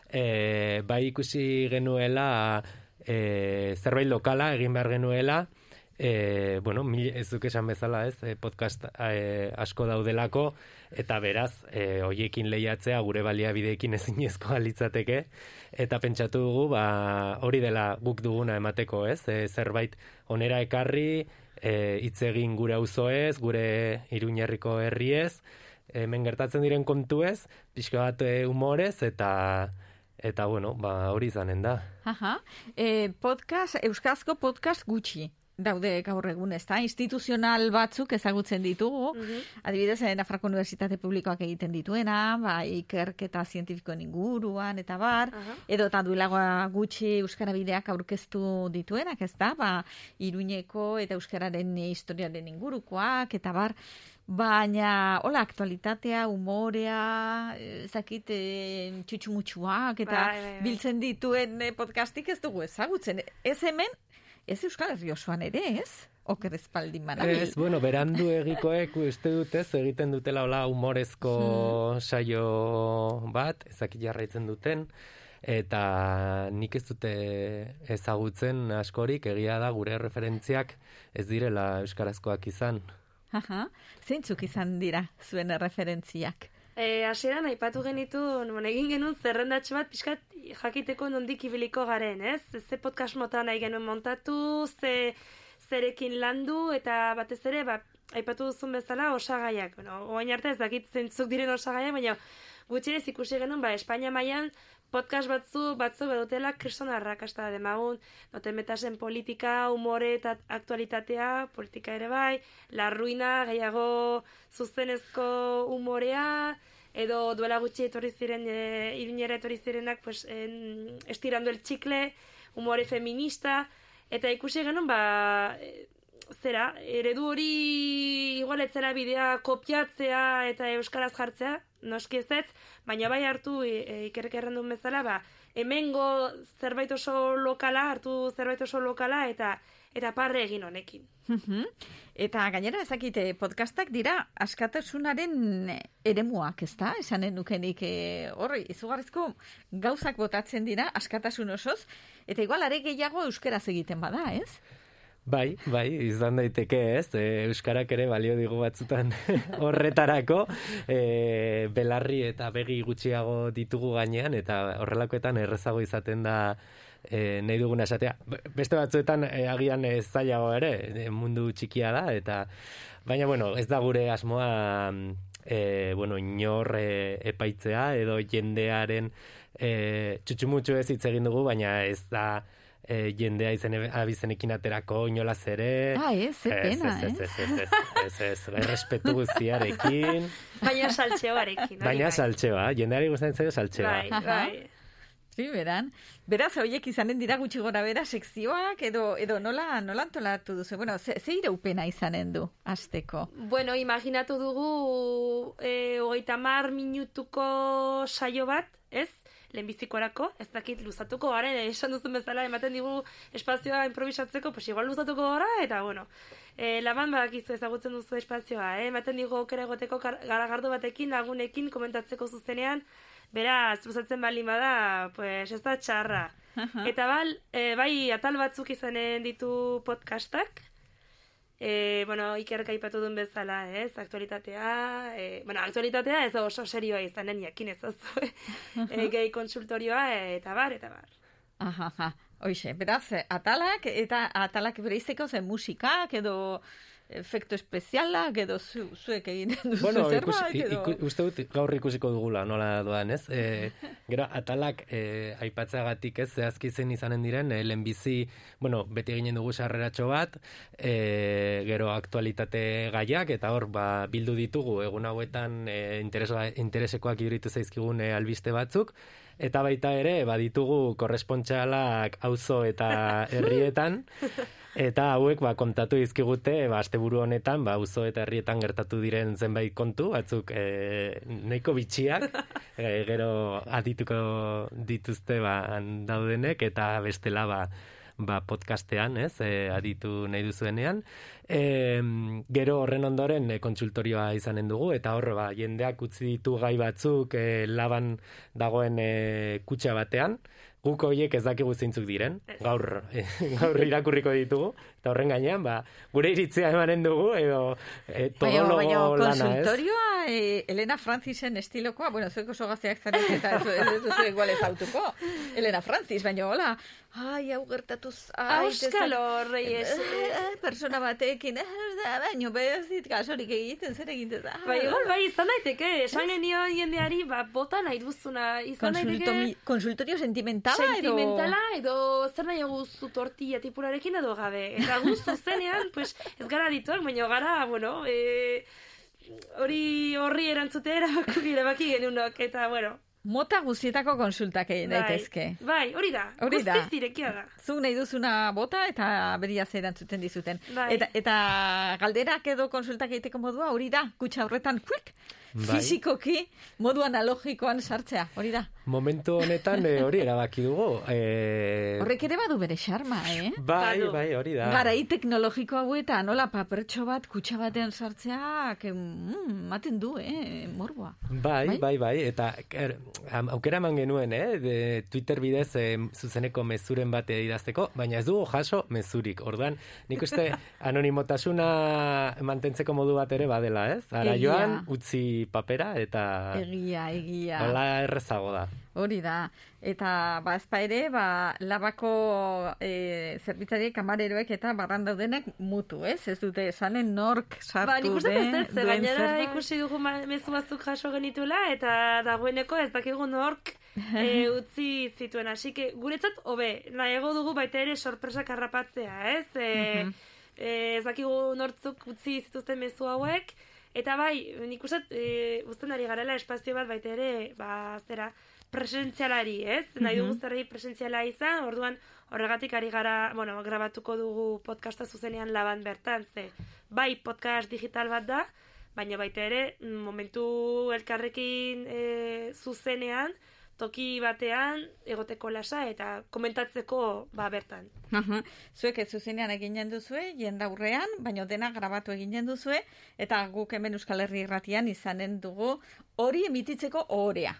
E, bai ikusi genuela e, zerbait lokala egin behar genuela, e, bueno, mil, ez duk esan bezala ez, e, podcast e, asko daudelako, eta beraz, e, hoiekin lehiatzea gure baliabideekin ezinezkoa litzateke, eta pentsatu dugu, ba, hori dela guk duguna emateko ez, e, zerbait onera ekarri, e, hitz egin gure auzoez, gure iruñerriko herriez, hemen gertatzen diren kontuez, pixka bat e, humorez, eta eta bueno, ba, hori izanen da. Aha. E, podcast, euskazko podcast gutxi daude gaur egun, ez da? Instituzional batzuk ezagutzen ditugu, adibidez, eh, Nafarroko Unibertsitate Publikoak egiten dituena, ba, ikerketa zientifikoen inguruan, eta bar, edo eta duelagoa gutxi Euskara bideak aurkeztu dituenak, ez da? Ba, Iruñeko eta Euskararen historiaren ingurukoak, eta bar, Baina, hola, aktualitatea, humorea, ezakit, e, txutxumutxuak, eta Bai, bai, bai. biltzen dituen eh, podcastik ez dugu ezagutzen. Ez hemen, ez Euskal Herri osoan ere, ez? Oker espaldin manabil. Ez, bueno, berandu egikoek uste dutez egiten dutela hola humorezko saio bat, ezakit jarraitzen duten, eta nik ez dute ezagutzen askorik, egia da gure referentziak ez direla euskarazkoak izan. Aha, zeintzuk izan dira zuen referentziak? E, hasieran aipatu genitu, bueno, egin genuen zerrendatxo bat pixkat jakiteko nondik ibiliko garen, ez? Ze podcast mota nahi genuen montatu, ze zerekin landu, eta batez ere, ba, aipatu duzun bezala osagaiak. Bueno, oain arte ez dakit zentzuk diren osagaiak, baina gutxienez ikusi genuen, ba, Espainia mailan podcast batzu, batzu bedutela kriston arrakasta demagun, noten metasen politika, umore eta aktualitatea, politika ere bai, la ruina, gehiago zuzenezko umorea, edo duela gutxi etorri ziren, e, iruñera etorri zirenak, pues, en, estirando el txikle, umore feminista, eta ikusi genuen, ba, e, zera, eredu hori igual etzera bidea kopiatzea eta euskaraz jartzea, noski ez ez, baina bai hartu e, e, ikerrek errandun bezala, ba, hemengo zerbait oso lokala, hartu zerbait oso lokala eta eta parre egin honekin. Eta gainera ezakite podcastak dira askatasunaren eremuak, ez da? Esanen nukenik e, horri, izugarrizko gauzak botatzen dira askatasun osoz, eta igual are gehiago euskeraz egiten bada, ez? Bai, bai, izan daiteke ez, e, Euskarak ere balio digu batzutan horretarako, e, belarri eta begi gutxiago ditugu gainean, eta horrelakoetan errezago izaten da e, nahi duguna esatea. Be- Beste batzuetan e, agian ez zailago ere, mundu txikia da, eta baina bueno, ez da gure asmoa e, bueno, inor e, epaitzea edo jendearen e, txutxumutxu ez hitz egin dugu, baina ez da e, jendea izen abizenekin aterako inolaz ere. Ah, ez, ze pena, ez, ez, ez, ez, ez, ez, ez, errespetu guztiarekin. Baina saltxeoarekin. Baina bai. saltxeoa, jendeari gustatzen zaio saltxeoa. Bai, bai. Sí, beran. Beraz, horiek izanen dira gutxi gora bera sekzioak, edo, edo nola, nola antolatu duzu? Bueno, ze, ze iraupena izanen du, azteko? Bueno, imaginatu dugu e, hogeita mar minutuko saio bat, ez? Lehenbizikorako, ez dakit luzatuko gara, esan duzun bezala, ematen digu espazioa improvisatzeko, pues igual luzatuko gara, eta bueno, e, laban badakizu ezagutzen duzu espazioa, eh? ematen digu aukera egoteko garagardo batekin, lagunekin, komentatzeko zuzenean, beraz, luzatzen baldin bada, pues ez da txarra. Eta bal, e, bai, atal batzuk izanen ditu podcastak, E, bueno, ikerka aipatu duen bezala, ez, aktualitatea, e, bueno, aktualitatea ez oso serioa izanen jakin ez oso, e, gehi konsultorioa, eta bar, eta bar. Aha, aha. Hoixe, beraz, atalak, eta atalak bereizteko zen musikak, edo efektu espezialak edo zu, zuek egiten duzu Bueno, zerbait ikusi, edo... iku, uste dut gaur ikusiko dugula nola doan, ez? E, gero, atalak e, aipatzeagatik ez, zehazki zen izanen diren, e, lehenbizi, bueno, beti eginen dugu sarreratxo bat, e, gero aktualitate gaiak, eta hor, ba, bildu ditugu, egun hauetan e, interes, interesekoak iruditu zaizkigun e, albiste batzuk, eta baita ere, baditugu korrespontxalak auzo eta herrietan, Eta hauek ba, kontatu dizkigute ba, asteburu honetan ba, auzo eta herrietan gertatu diren zenbait kontu, batzuk e, nahiko bitxiak, e, gero adituko dituzte ba, daudenek, eta bestela ba, ba, podcastean, ez, e, aditu nahi duzuenean. E, gero horren ondoren e, kontsultorioa izanen dugu, eta hor, ba, jendeak utzi ditu gai batzuk e, laban dagoen e, kutxa batean, guk horiek ez dakigu zeintzuk diren, gaur, gaur irakurriko ditugu, eta horren gainean, ba, gure iritzia emanen dugu, edo e, Baina, todologo baina, lana, ez? konsultorioa, eh, Elena Francisen estilokoa, bueno, zuek oso gazteak zarete eta ez ez duzu igual ezautuko. Elena Francis, baina hola, ai, hau gertatu zait. Auskalo, Reyes. Eh, eh, persona batekin, eh, baino, bez dit gasorik egiten, zer egiten da. Bai, igual, bai, izan daiteke, esan genio jendeari, ba, bota nahi duzuna, izan daiteke... Konsultorio sentimentala, sentimentala edo zer nahi guzu tortilla tipurarekin edo gabe. Eta gu zuzenean, pues, ez gara dituak, baina gara, bueno, e, hori horri erantzutea erabaki, erabaki genunok, eta, bueno, Mota guztietako konsultak egin Bai. daitezke. Bai, hori da. Hori da. Guztiz irekia da. Zu nahi duzuna bota eta beria erantzuten dizuten. Bai. Eta, eta galderak edo konsultak egiteko modua hori da, kutsa horretan, quick, Bai. fizikoki, modu analogikoan sartzea, hori da. Momentu honetan e, hori erabaki dugu. E, Horrek ere badu bere xarma, eh? bai, bai, hori da. Garai teknologiko hauetan, nola papertxo bat kutsa batean sartzea, que, mm, maten du, eh, morboa. Bai, bai, bai, eta er, aukera eman genuen, eh, de Twitter bidez eh, zuzeneko mezuren bat idazteko, baina ez dugu jaso mezurik. Orduan, nik uste anonimotasuna mantentzeko modu bat ere badela, ez? Ara Egia. joan, utzi papera eta Egia, egia. hola errezago da. Hori da. Eta bazpa ere, ba, labako e, zerbitzariek, kamareroek eta barran daudenek mutu, ez? Ez dute esanen nork sartu Ba, den, duen gainera zerbait. ikusi dugu mezu batzuk jaso genituela, eta dagoeneko ez dakigu nork e, utzi zituen. Así que, guretzat, hobe, nahiago dugu baita ere sorpresak harrapatzea, ez? E, Mhm. e, ez dakigu nortzuk utzi zituzten mezu hauek, eta bai, nik uste, e, uzten ari garela espazio bat baita ere, ba, zera, presentzialari, ez? Nahi dugu Mhm. zerrei presentziala izan, orduan horregatik ari gara, bueno, grabatuko dugu podcasta zuzenean laban bertan, ze bai podcast digital bat da, baina baita ere mm, momentu elkarrekin e, zuzenean, toki batean egoteko lasa eta komentatzeko ba bertan. Aha. Zuek ez zuzenean eginen duzue, jendaurrean, baina dena grabatu eginen duzue, eta guk hemen Euskal Herri irratian izanen dugu hori emititzeko orea.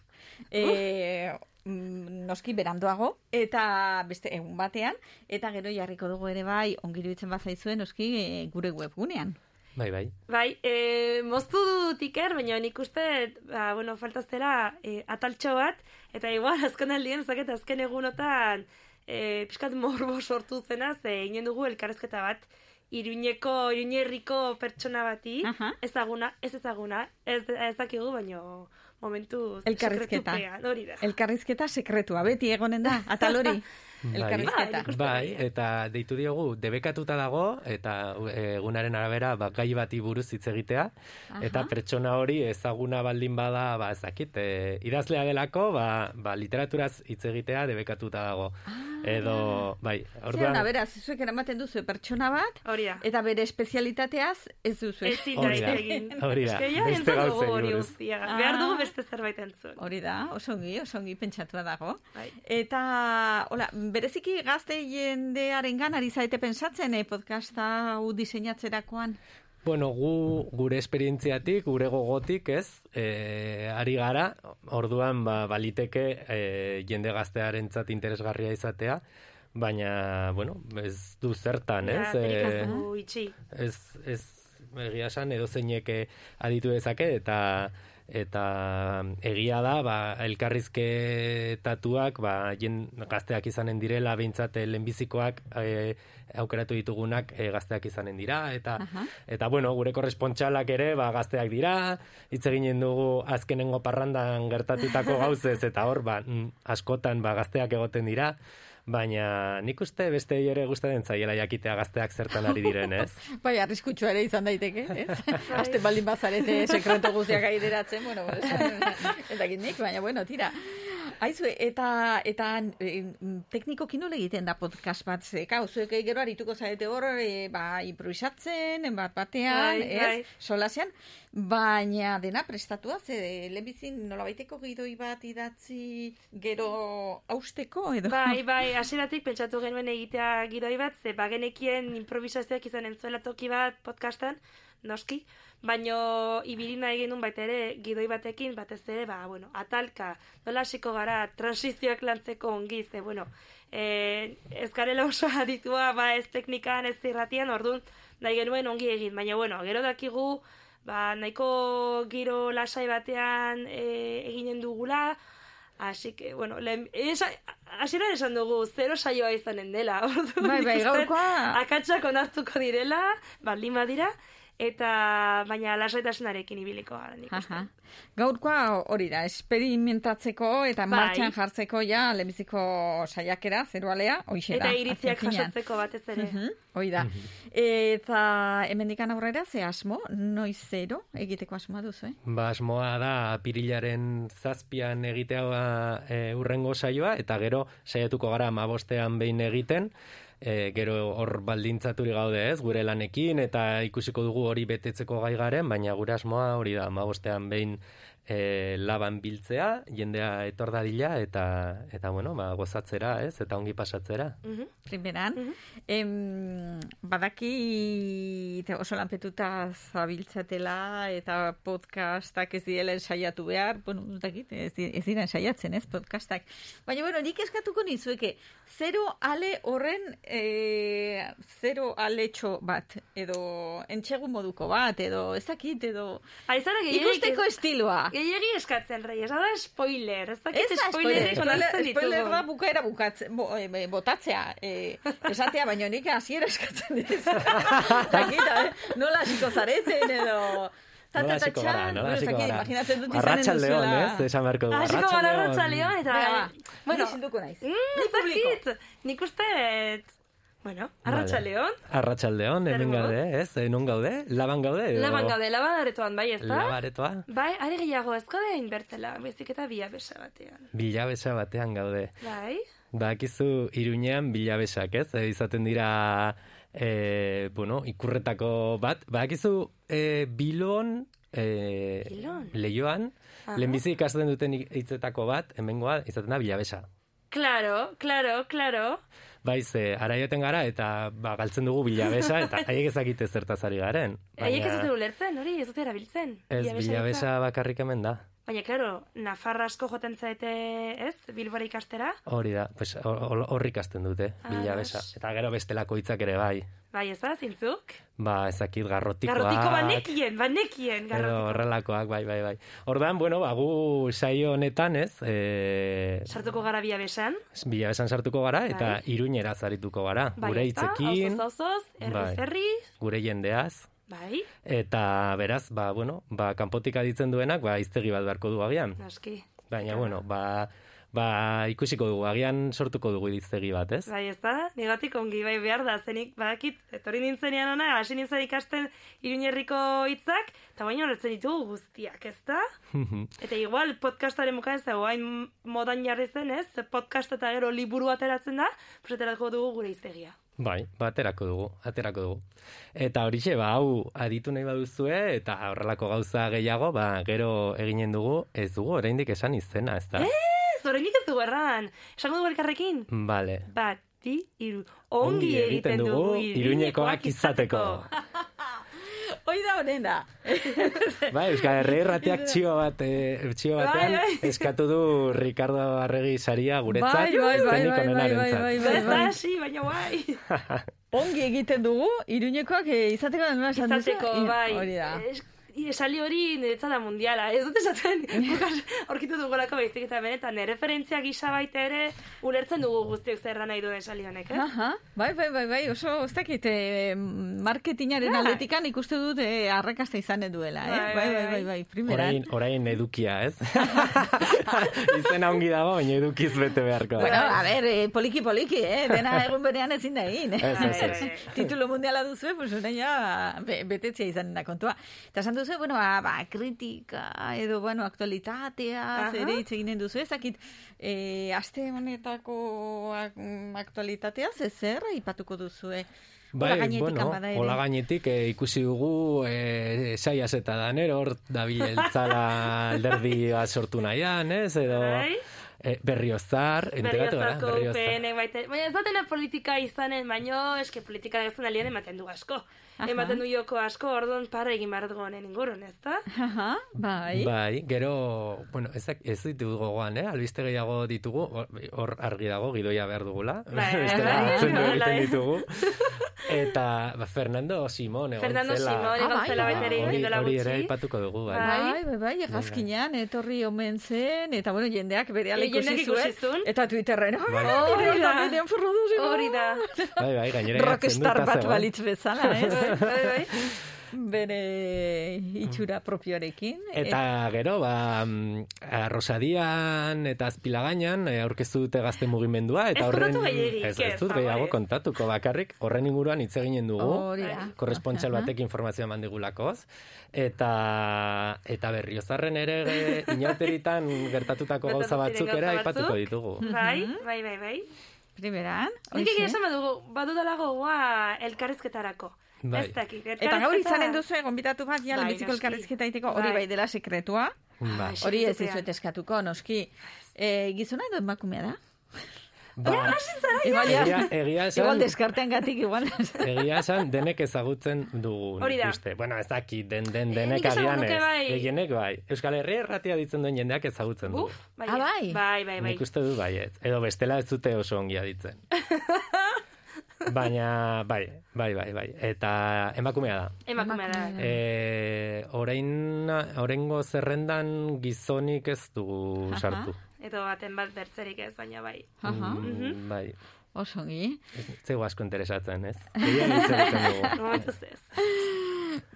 E, mm, noski beranduago, eta beste egun batean, eta gero jarriko dugu ere bai, ongiruditzen bazaizue noski e, gure webgunean. Bai, bai. Bai, e, moztu dut iker, baina nik uste, ba, bueno, faltaztera e, ataltxo bat, eta igual azken aldien zaket azken egunotan e, pixkat morbo sortu zena, ze inen dugu elkarrezketa bat, iruñeko, iruñerriko pertsona bati, ezaguna, ez ezaguna, ez, ez dakigu, baino momentu Elkarrizketa. hori da. Elkarrizketa sekretua, beti egonen da, atal hori. Elkarrizketa. Bai, eta deitu diogu debekatuta dago eta e, egunaren arabera ba, gai bati buruz hitz egitea eta pertsona hori ezaguna baldin bada, ba ez dakit, e, idazlea delako, ba, ba literaturaz hitz egitea debekatuta dago. Edo, bai, Orduan, orduan beraz, zuek eramaten duzu pertsona bat, eta bere espezialitateaz ez duzu. Hori da, hori da, beste gauzei hori buruz. guztia. Behar dugu beste zerbait entzun. Hori da, oso ongi, oso ongi pentsatua dago. Bai. Eta, hola, bereziki gazte jendearen ari zaite pensatzen, eh, podcasta hau diseinatzerakoan. Bueno, gu gure esperientziatik, gure gogotik, ez, e, ari gara, orduan ba, baliteke e, jende gaztearentzat interesgarria izatea, baina, bueno, ez du zertan, Ja, ez? ez E, dugu itxi. ez, ez egia esan edo zeinek aditu dezake eta eta egia da ba, elkarrizketatuak ba, jen, gazteak izanen direla behintzat eh, lehenbizikoak e, aukeratu ditugunak e, gazteak izanen dira. Eta Aha. eta bueno gure korrespontxalak ere ba, gazteak dira. Hitz eginen dugu azkenengo parrandan gertatutako gauzez eta hor ba, mm, askotan ba, gazteak egoten dira baina nik uste beste ere gustatzen zaiela jakitea gazteak zertan ari diren, ez? Bai, arriskutsua ere izan daiteke, ez? Aste baldin bazarete sekreto guztiak aideratzen, bueno, ez dakit nik, baina bueno, tira. Aizu, eta, eta e, teknikoki nola egiten da podcast bat, ze, kau, zuek gero arituko zarete hor, e, ba, improvisatzen, bat batean, Bai, ez, bai. solasean, baina dena prestatua, ze lehenbizin nola baiteko gidoi bat idatzi gero austeko, edo? Bai, bai, hasieratik pentsatu genuen egitea gidoi bat, ze bagenekien improvisazioak izan entzuela toki bat podcastan, noski, baino ibilina egin nun baita ere gidoi batekin, batez ere, ba, bueno, atalka, nola hasiko gara transizioak lantzeko ongi, ze, bueno, e, ez garela oso aditua, ba, ez teknikan, ez irratian, orduan, nahi genuen ongi egin, baina, bueno, gero dakigu, ba, nahiko giro lasai batean e, eginen dugula, Así que, bueno, lehen, esa, hasieran esan dugu, zero saioa izanen dela. Orduan, Bai, bai, gaurkoa- Akatsak onartuko direla, baldin badira, eta baina lasaitasunarekin ibiliko gara nik uste. Gaurkoa hori da, experimentatzeko eta Bai. martxan jartzeko ja lehenbiziko saiakera, zerualea, hoixe da. Eta iritziak jasotzeko batez ere. Mhm, Hoi da. Eta hemendikan aurrera, ze asmo, noiz zero egiteko asmoa duzu, eh? Ba, asmoa da apirilaren zazpian egitea e, urrengo saioa, eta gero saiatuko gara amabostean behin egiten, e, gero hor baldintzaturi gaude ez, gure lanekin, eta ikusiko dugu hori betetzeko gai garen, baina gure asmoa hori da amabostean behin e, laban biltzea, jendea etor dadila, eta, eta bueno, ba, gozatzera, ez, eta ongi pasatzera. Primeran, em, badaki te oso lanpetuta zabiltzatela eta podcastak ez direla saiatu behar, bueno, dakit, ez, ez dira saiatzen, ez, podcastak. Baina, bueno, nik eskatuko nizueke, zero ale horren, e, zero aletxo bat, edo entxegu moduko bat, edo ez dakit, edo Aizara ikusteko estiloa. Gehiagi eskatzen, rei, ez da spoiler, ez dakit Ez da spoiler, spoiler, spoiler da bukaera bukatzen, bo, e, e, botatzea, e, esatea, baino nik hasiera eskatzen dut. Dakita, eh? nola hasiko zareten edo... ta, Nola ta, ta, hasiko gara, nola hasiko gara. Imaginatzen dut izanen duzuela. ez? Esan beharko du. Hasiko gara arratsaldeon, eta... Bueno, naiz. Mm, ez dakit, nik uste... Bueno, arratsaldeon. Arratsaldeon, hemen gaude, ez? Eh, Non gaude? Laban gaude? edo- Laban gaude, labadaretoan bai, ez da? Labaretoa? Bai, are gehiago ez gaude inbertzela, bezik eta bia besa batean. Bilabesa batean gaude. Bai? Bakizu iruñean bilabesak, ez? E, izaten dira, e, bueno, ikurretako bat. Bakizu e, bilon, e, Bilon? leioan, lehenbizi ikasten duten hitzetako bat, hemengoa izaten da bilabesa. Claro, claro, claro. Bai, ze, ara joaten gara, eta ba, galtzen dugu bilabesa, eta haiek ezakite zertaz ari garen. Haiek ez dute ulertzen, hori, ez dute erabiltzen. Ez, Bilabesa bakarrik hemen da. Baina, claro, Nafarra asko joten zaete, ez, Bilbora ikastera. Hori da, pues, hor- hor hor ikasten dute, bilabesa. Ados. Eta gero bestelako hitzak ere bai. Bai, ez da, zintzuk? Ba, ezakit garrotikoak. Garrotiko banekien, banekien, Edo garrotiko. horrelakoak, bai, bai, bai. Ordan, bueno, ba, gu saio honetan, ez, e, Sartuko gara bia besan. bilabesan sartuko gara, eta Bai. iruñera zarituko gara. Bai, gure hitzekin, auzoz, herri, Bai. gure jendeaz, Bai, eta beraz, ba, bueno, ba, kanpotik aditzen duenak, ba, iztegi bat beharko du agian. noski. Baina, bueno, ba, ba, ikusiko dugu, agian sortuko dugu iztegi bat, ez? Bai, ez da, negatik ongi, bai, behar da, zenik, badakit, etorri nintzenean ona, hasi nintzen ikasten iruñerriko hitzak, eta baina horretzen ditugu guztiak, ez da? Eta igual, podcastaren muka ez da, guain modan jarri zen, ez? Podcast eta gero liburu ateratzen da, pues aterako dugu gure iztegia. Bai, ba, aterako dugu, aterako dugu. Eta horixe, ba, hau aditu nahi baduzue, eta horrelako gauza gehiago, ba, gero eginen dugu, ez dugu, oraindik esan izena, ez da? Ez, oraindik ez dugu erran. Esango dugu elkarrekin? Vale. Bat, bi, iru. Ongi, egiten dugu iruñekoak izateko. Hoi da honena. Bai, Euskal Herri Erratiak txio bat, eh, txio batean, Bai, bai. eskatu du Ricardo Arregi saria guretzat, Bai, bai, bai, bai, bai, bai, bai, da bai. hasi, baina guai. Ongi egiten dugu, iruñekoak eh, izateko nola esan duzu? Izateko, bai. Hori da. Es- esaldi hori niretzat da mundiala. Ez dut esaten, gukas aurkitu dugulako baizik eta benetan, referentzia gisa baita ere, ulertzen dugu guztiok zer nahi duen esaldi honek, ez? Aha, bai, bai, bai, bai, oso, ez dakit, eh, marketingaren Bai. aldetikan ikuste dut eh, arrakasta izanen duela, eh? Bai, Bai, bai, bai, bai, bai, primeran. Orain, orain edukia, ez? Izena ongi dago, baina edukiz bete beharko da. Bueno, a ver, eh, poliki poliki, eh? Dena egun berean ezin da egin. eh? Ez, ez, ez. Titulo mundiala duzu, pues orain ja be, betetzea izan da kontua. Eta esan duzu, bueno, ba, ba, kritika edo, bueno, aktualitatea, zere hitz eginen duzu, ezakit, eh, aste honetako ak- aktualitatea, ze zer aipatuko duzu, eh? Bai, gainetik bueno, hola gainetik eh, ikusi dugu eh, saiaz eta daner hor dabiltzala alderdi bat sortu nahian, ez? Edo Bai. eh, berriozar, enteratu gara, berriozar. Baina ez datena politika izanen, baino eske politika ez alien ematen du asko. Aha. Ematen du joko asko, orduan para egin behar dugu honen ingurun, ez da? Aha, bai. Bai, gero, bueno, ez, ez ditugu gogoan, eh? Albiste gehiago ditugu, hor- argi dago, gidoia behar dugula. Bai, bai, bai, egiten bai. ditugu. Eta ba, Fernando Simon egon Fernando zela. Simon egon Ah, bai, zela bai, ere hori, hori ere gutxi. aipatuko dugu, bai. Bai, bai, bai, egazkinean, etorri omen zen, eta bueno, jendeak bere ikusi ikusi zuen, eta Twitterren, Bai. Hori da. Fernando Simon. Hori da. Bai, bai, gainera Rockstar bat balitz bezala, ez? Bai, bai. Bere itxura propioarekin. Eta gero, ba, mm, eh, Rosadian eta Azpilagainan eh, aurkeztu dute gazte mugimendua, eta Ez horren... ez, ez dut gehiago kontatuko bakarrik, horren inguruan hitz eginen dugu. Hori da. korrespontxal Aha. batek informazioa eman digulakoz. Eta, eta berriozarren ere inauteritan gertatutako Gertatu gauza batzuk ere aipatuko ditugu. Bai, bai, bai, bai. Primeran, Nik egia esan badugu, badudala gogoa elkarrizketarako. Bai. Ez dakit. Eta gaur izanen duzu gonbitatu bat, ja, Bai, lehenbiziko noski. elkarrizketa egiteko, hori Bai. bai dela sekretua. Ba. Hori ez dizuet eskatuko, noski. E, gizona edo emakumea da? Ba, Igual, ja, egia, egia esan, igual deskartean gatik, igual. egia esan denek ezagutzen dugu Hori da. uste. Bueno, ez dakit, den, den, Eh, denek esango agian ez. bai. Gehienek bai. Euskal Herria erratia ditzen duen jendeak ezagutzen du. Uf, bai, Ah, bai? bai, bai, bai. Nik uste du baiet. Edo bestela ez dute oso ongi aditzen. Baina, bai, bai, bai, bai. Eta emakumea da. Emakumea da. E, orain, oraingo zerrendan gizonik ez dugu Aha. sartu. Edo baten bat bertzerik ez, baina bai. Aha. Mm, bai, Oso ongi. ez zego asko interesatzen, ez?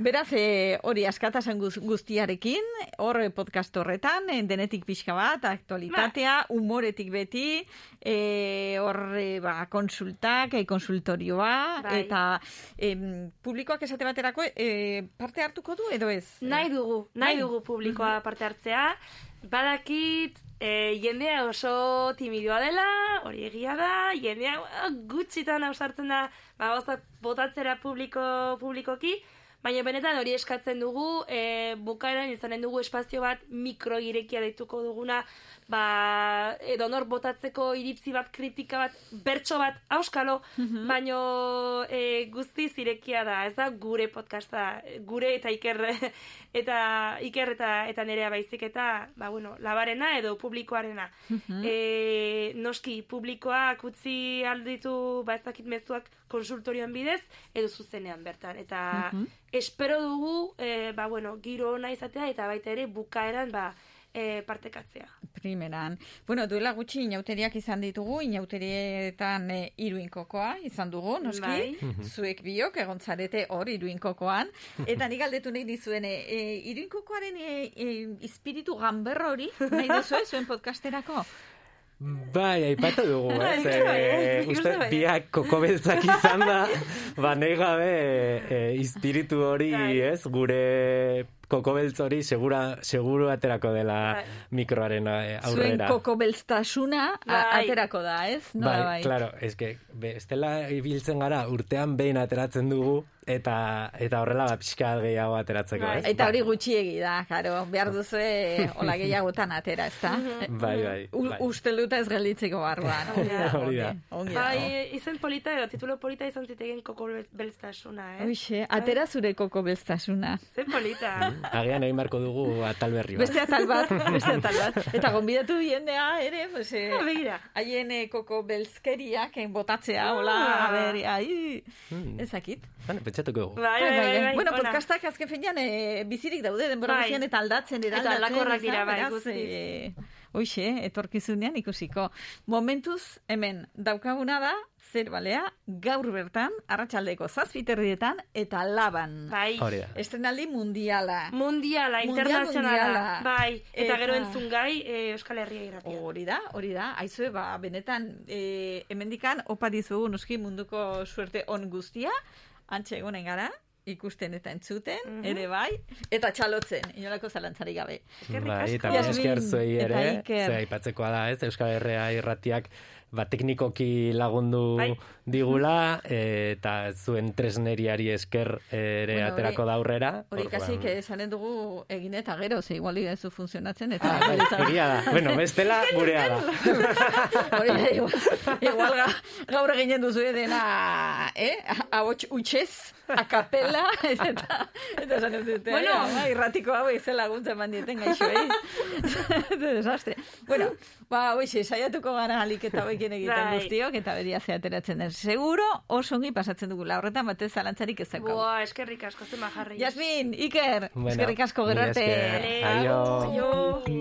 Beraz, e, hori askatasan guz, guztiarekin, hor e, podcast horretan, e, denetik pixka bat, aktualitatea, umoretik beti, e, hor e, ba, konsultak, e, konsultorioa, Bai. eta em, publikoak esate baterako e, parte hartuko du edo ez? Nahi dugu, nahi Bai. dugu publikoa parte hartzea. Badakit, e, jendea oso timidoa dela, hori egia da, jendea ah, gutxitan ausartzen da, ba, gauzak botatzera publiko, publikoki, baina benetan hori eskatzen dugu, e, bukaeran izanen dugu espazio bat mikroirekia deituko duguna, ba, edonor botatzeko iritzi bat, kritika bat, bertso bat, auskalo, baino e, guztiz irekia da, ez da gure podcasta, gure eta iker, eta iker eta, eta nerea baizik eta, ba, bueno, labarena edo publikoarena. e, noski, publikoak utzi alditu, ba, ez dakit mezuak konsultorioan bidez, edo zuzenean bertan. Eta Mhm. espero dugu, e, ba, bueno, giro ona izatea, eta baita ere bukaeran, ba, e, partekatzea. Primeran. Bueno, duela gutxi inauteriak izan ditugu, inauterietan e, iruinkokoa izan dugu, noski. Bai. Mhm. Zuek biok egon zarete hor iruinkokoan. Eta nik galdetu nahi dizuen, e, e, iruinkokoaren e, e, espiritu ganberra hori, nahi duzu zuen podcasterako? Bai, aipatu dugu, Bai, ez? ikuste bai, Eh, ikuste uste, bai. biak kokobeltzak izan da, ba, nahi gabe e, izpiritu hori, Bai. ez? Gure kokobeltz hori segura, seguru aterako dela mikroaren eh, Zuen aurrera. koko belztasuna a- Bai. aterako da, ez? Bai, Nolabait. claro, es que bestela ibiltzen gara urtean behin ateratzen dugu eta eta horrela ba pixka bat gehiago ateratzeko, Bai. ez? Eta hori gutxiegi da, karo, behar duzu hola gehiagotan atera, ez da? Bai, bai, U, bai. Uste ez gelditzeko barruan. Hori da. Bai, izen polita edo titulo polita izan zitegen koko bel- beltztasuna, eh? Hoxe, atera zure koko belztasuna. Zer polita. Agian egin beharko dugu atal berri bat. Beste atal bat, beste atal bat. Eta gonbidatu jendea ere, pues, eh, Ah, begira. haien eh, koko belzkeriak eh, botatzea, hola, Ah. a ber, ai, Hmm. ezakit. Bueno, pentsatuko dugu. Bai, bai, bai, bai, Bueno, podcastak azken finean eh, bizirik daude denbora Bai. eta aldatzen, Eta eraldatzen. aldakorrak ez da? dira, bai, guztiz. eh, Hoxe, etorkizunean ikusiko. Momentuz, hemen, daukaguna da, zer balea, gaur bertan, arratsaldeko zazpiterrietan, eta laban. Bai. Estrenaldi mundiala. Mundiala, Mundial internazionala. Bai, eta, Eta- gero entzun gai e, Euskal Herria irratia. Hori da, hori da. Aizue, ba, benetan, e, hemendikan opa dizugu noski munduko suerte on guztia, antxe egonen gara, ikusten eta entzuten, Mhm. ere bai, eta txalotzen, inolako zalantzari gabe. Bai, eta Jasmin, esker zuei eta ere, ze aipatzekoa da, ez, Euskal Herria irratiak ba, teknikoki lagundu Bai. Digula, e, eta zuen tresneriari esker ere Bueno, aterako da aurrera. Hori Orduan- kasik esanen dugu egin eta gero, ze igual ez du funtzionatzen, eta... Ah, bai, egia da. Bueno, bestela gurea da. Hori da, igual, igual ga, gaur eginen duzu dena, eh? Ahots utxez, akapela, eta, eta esan ez dute, Bueno. bueno, irratiko hau izen laguntzen mandieten gaixoei. Eta desastre. Bueno, ba, hoxe, saiatuko gara alik eta hoekin egiten Bai. guztiok, eta beria ze ateratzen den. Seguro oso ongi pasatzen dugula, horretan batez zalantzarik ez daukagu. Boa, eskerrik asko, zema jarri. Jasmin, Iker, Bueno, eskerrik asko mila gero arte. esker. Aio.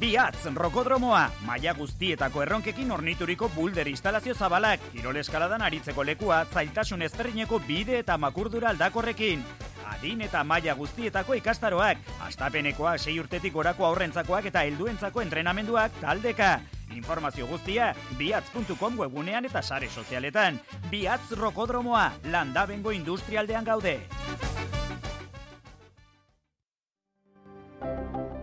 Biatz, rokodromoa, maila guztietako erronkekin ornituriko bulder instalazio zabalak, kirol eskaladan aritzeko lekua, zailtasun ezberdineko bide eta makurdura aldakorrekin. Adin eta maila guztietako ikastaroak, astapenekoa sei urtetik gorako aurrentzakoak eta helduentzako entrenamenduak taldeka. Informazio guztia, biatz.com webunean eta sare sozialetan. Biatz rokodromoa, landabengo industrialdean gaude.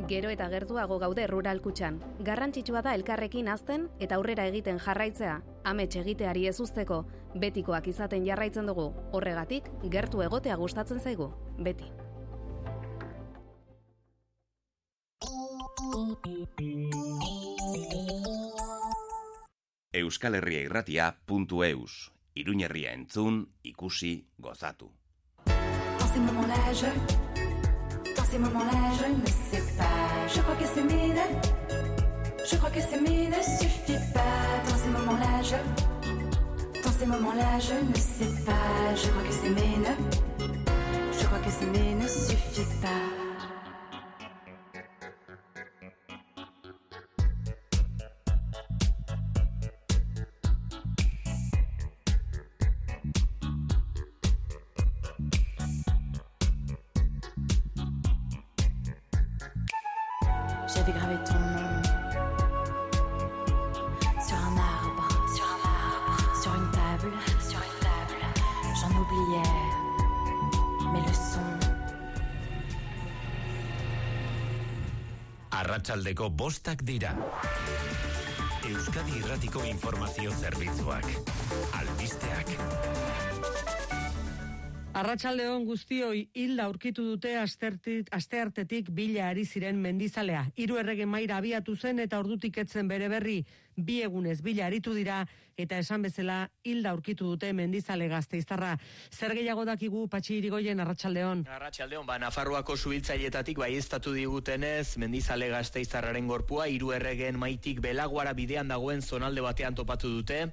Gero eta gertuago gaude rural kutxan. Garrantzitsua da elkarrekin azten eta aurrera egiten jarraitzea. Amets egiteari ez usteko, betikoak izaten jarraitzen dugu. Horregatik, gertu egotea gustatzen zaigu. Beti. Euskal Herria irratia.eus. Iruñerria entzun, ikusi, gozatu. Ces moments-là, je. Ne sais pas. Je crois que s'aimer ne. Je crois que s'aimer ne suffit pas. Dans ces moments-là, je. Dans ces moments-là, je ne sais pas. Je crois que s'aimer ne. Je crois que s'aimer ne suffit pas. Arratsaldeko bostak dira. Euskadi Irratiko Informazio Zerbitzuak. Albisteak. Arratsaldeon guztioi hilda aurkitu dute astertit, asteartetik bila ari ziren mendizalea. Hiru errege maira abiatu zen eta ordutik etzen bere berri bi egunez bila aritu dira eta esan bezala hilda aurkitu dute mendizale gazteiztarra. Zer gehiago dakigu patxi irigoien arratsaldeon. Arratxaldeon, ba, Nafarroako subiltzaietatik baieztatu digutenez, mendizale gazteiztarraren gorpua, hiru erregen maitik belaguara bidean dagoen zonalde batean topatu dute.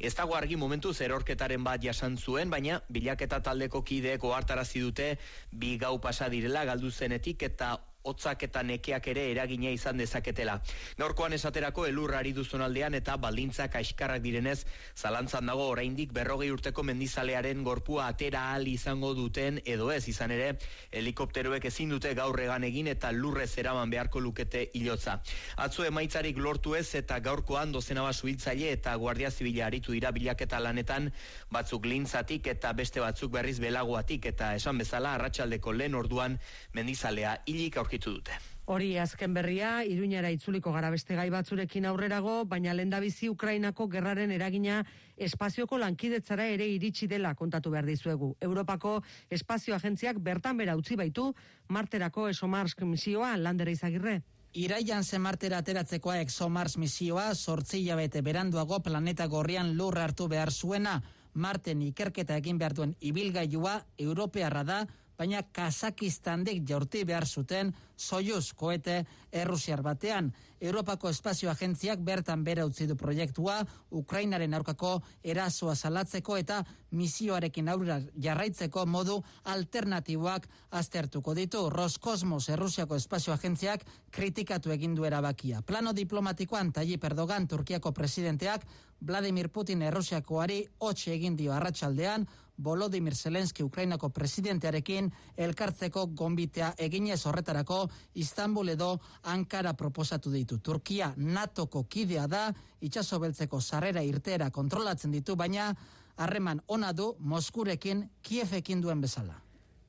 Ez dago argi momentuz erorketaren bat jasan zuen, baina bilaketa taldeko kideek ohartarazi dute bi gau pasa direla galdu zenetik eta hotzak eta nekeak ere eragina izan dezaketela. Gaurkoan esaterako elurrari duzonaldean eta baldintzak aiskarrak direnez, zalantzan dago oraindik berrogei urteko mendizalearen gorpua atera ahal izango duten edo ez izan ere, helikopteroek ezin dute gaur egan egin eta lurrez eraman beharko lukete hilotza. Atzo emaitzarik lortu ez eta gaurkoan dozena suhiltzaile eta guardia zibila aritu dira bilaketa lanetan batzuk lintzatik eta beste batzuk berriz belagoatik eta esan bezala arratsaldeko lehen orduan mendizalea hilik aurkitu dute. Hori azken berria, iruñara itzuliko gara beste gai batzurekin aurrerago, baina lendabizi Ukrainako gerraren eragina espazioko lankidetzara ere iritsi dela kontatu behar dizuegu. Europako espazio agentziak bertan bera utzi baitu, marterako esomarsk misioa landera izagirre. Iraian zemartera ateratzekoa ExoMars misioa sortzi hilabete beranduago planeta gorrian lur hartu behar zuena, Marten ikerketa egin behar duen ibilgailua europearra da, baina Kazakistandik jaurti behar zuten Soyuz koete errusiar batean. Europako Espazio Agentziak bertan bera utzi du proiektua, Ukrainaren aurkako erasoa salatzeko eta misioarekin aurrera jarraitzeko modu alternatiboak aztertuko ditu. Roskosmos Errusiako Espazio Agentziak kritikatu egin du erabakia. Plano diplomatikoan Tayyip Erdogan Turkiako presidenteak Vladimir Putin Errusiakoari hotxe egin dio arratsaldean, Volodymyr Zelensky Ukrainako presidentearekin elkartzeko gonbitea eginez horretarako Istanbul edo Ankara proposatu ditu. Turkia NATOko kidea da, itxaso beltzeko sarrera irtera kontrolatzen ditu, baina harreman ona du Moskurekin Kiefekin duen bezala.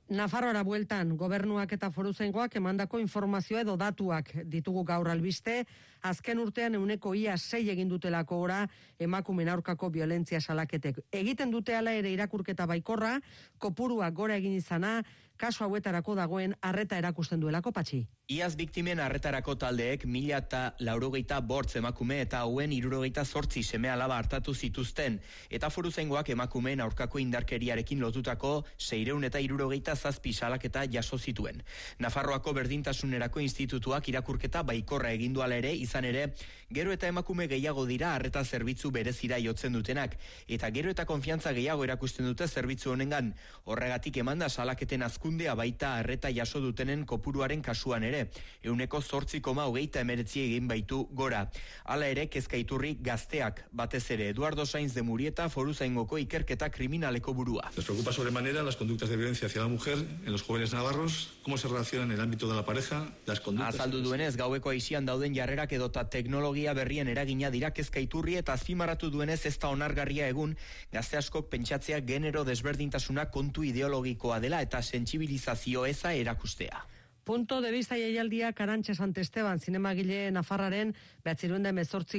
Nafarroara bueltan, gobernuak eta foruzengoak emandako informazioa edo datuak ditugu gaur albiste, azken urtean euneko ia sei egin dutelako ora emakumen aurkako violentzia salaketek. Egiten dute ala ere irakurketa baikorra, kopuruak gora egin izana, kasu hauetarako dagoen arreta erakusten duelako patxi. Iaz biktimen arretarako taldeek mila eta laurogeita bortz emakume eta hauen irurogeita sortzi seme alaba hartatu zituzten, eta foruzengoak emakumeen aurkako indarkeriarekin lotutako seireun eta irurogeita zazpi salaketa jaso zituen. Nafarroako berdintasunerako institutuak irakurketa baikorra egindu ala ere, izan ere, gero eta emakume gehiago dira arreta zerbitzu berezira jotzen dutenak, eta gero eta konfiantza gehiago erakusten dute zerbitzu honengan, horregatik emanda salaketen azkundea baita arreta jaso dutenen kopuruaren kasuan ere, euneko zortzi koma hogeita emeretzi egin baitu gora. Hala ere, kezka iturri gazteak, batez ere, Eduardo Sainz de Murieta foruzaingoko ikerketa kriminaleko burua. Nos preocupa sobremanera las conductas de violencia hacia la mujer en los jóvenes navarros, cómo se relacionan en el ámbito de la pareja, las conductas... Azaldu duenez, gaueko aixian dauden jarrerak edota teknologia berrien eragina dira kezka iturri eta azpimarratu duenez ez da onargarria egun, gazte askok pentsatzea genero desberdintasuna kontu ideologikoa dela eta sentsibilizazio eza erakustea. Punto de vista jaialdia Karantxe Sant Esteban zinemagile Nafarraren behatziruen da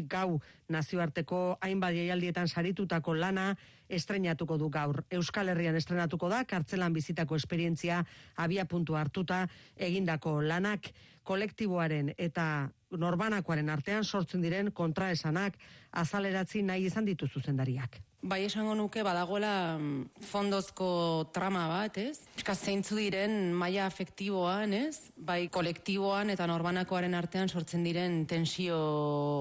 gau nazioarteko hainbat jaialdietan saritutako lana estrenatuko du gaur. Euskal Herrian estrenatuko da, kartzelan bizitako esperientzia abia puntu hartuta egindako lanak kolektiboaren eta norbanakoaren artean sortzen diren kontraesanak azaleratzi nahi izan ditu zuzendariak. Bai esango nuke badagoela mm, fondozko trama bat, ez? Eska zeintzu diren maila afektiboan, ez? Bai kolektiboan eta norbanakoaren artean sortzen diren tensio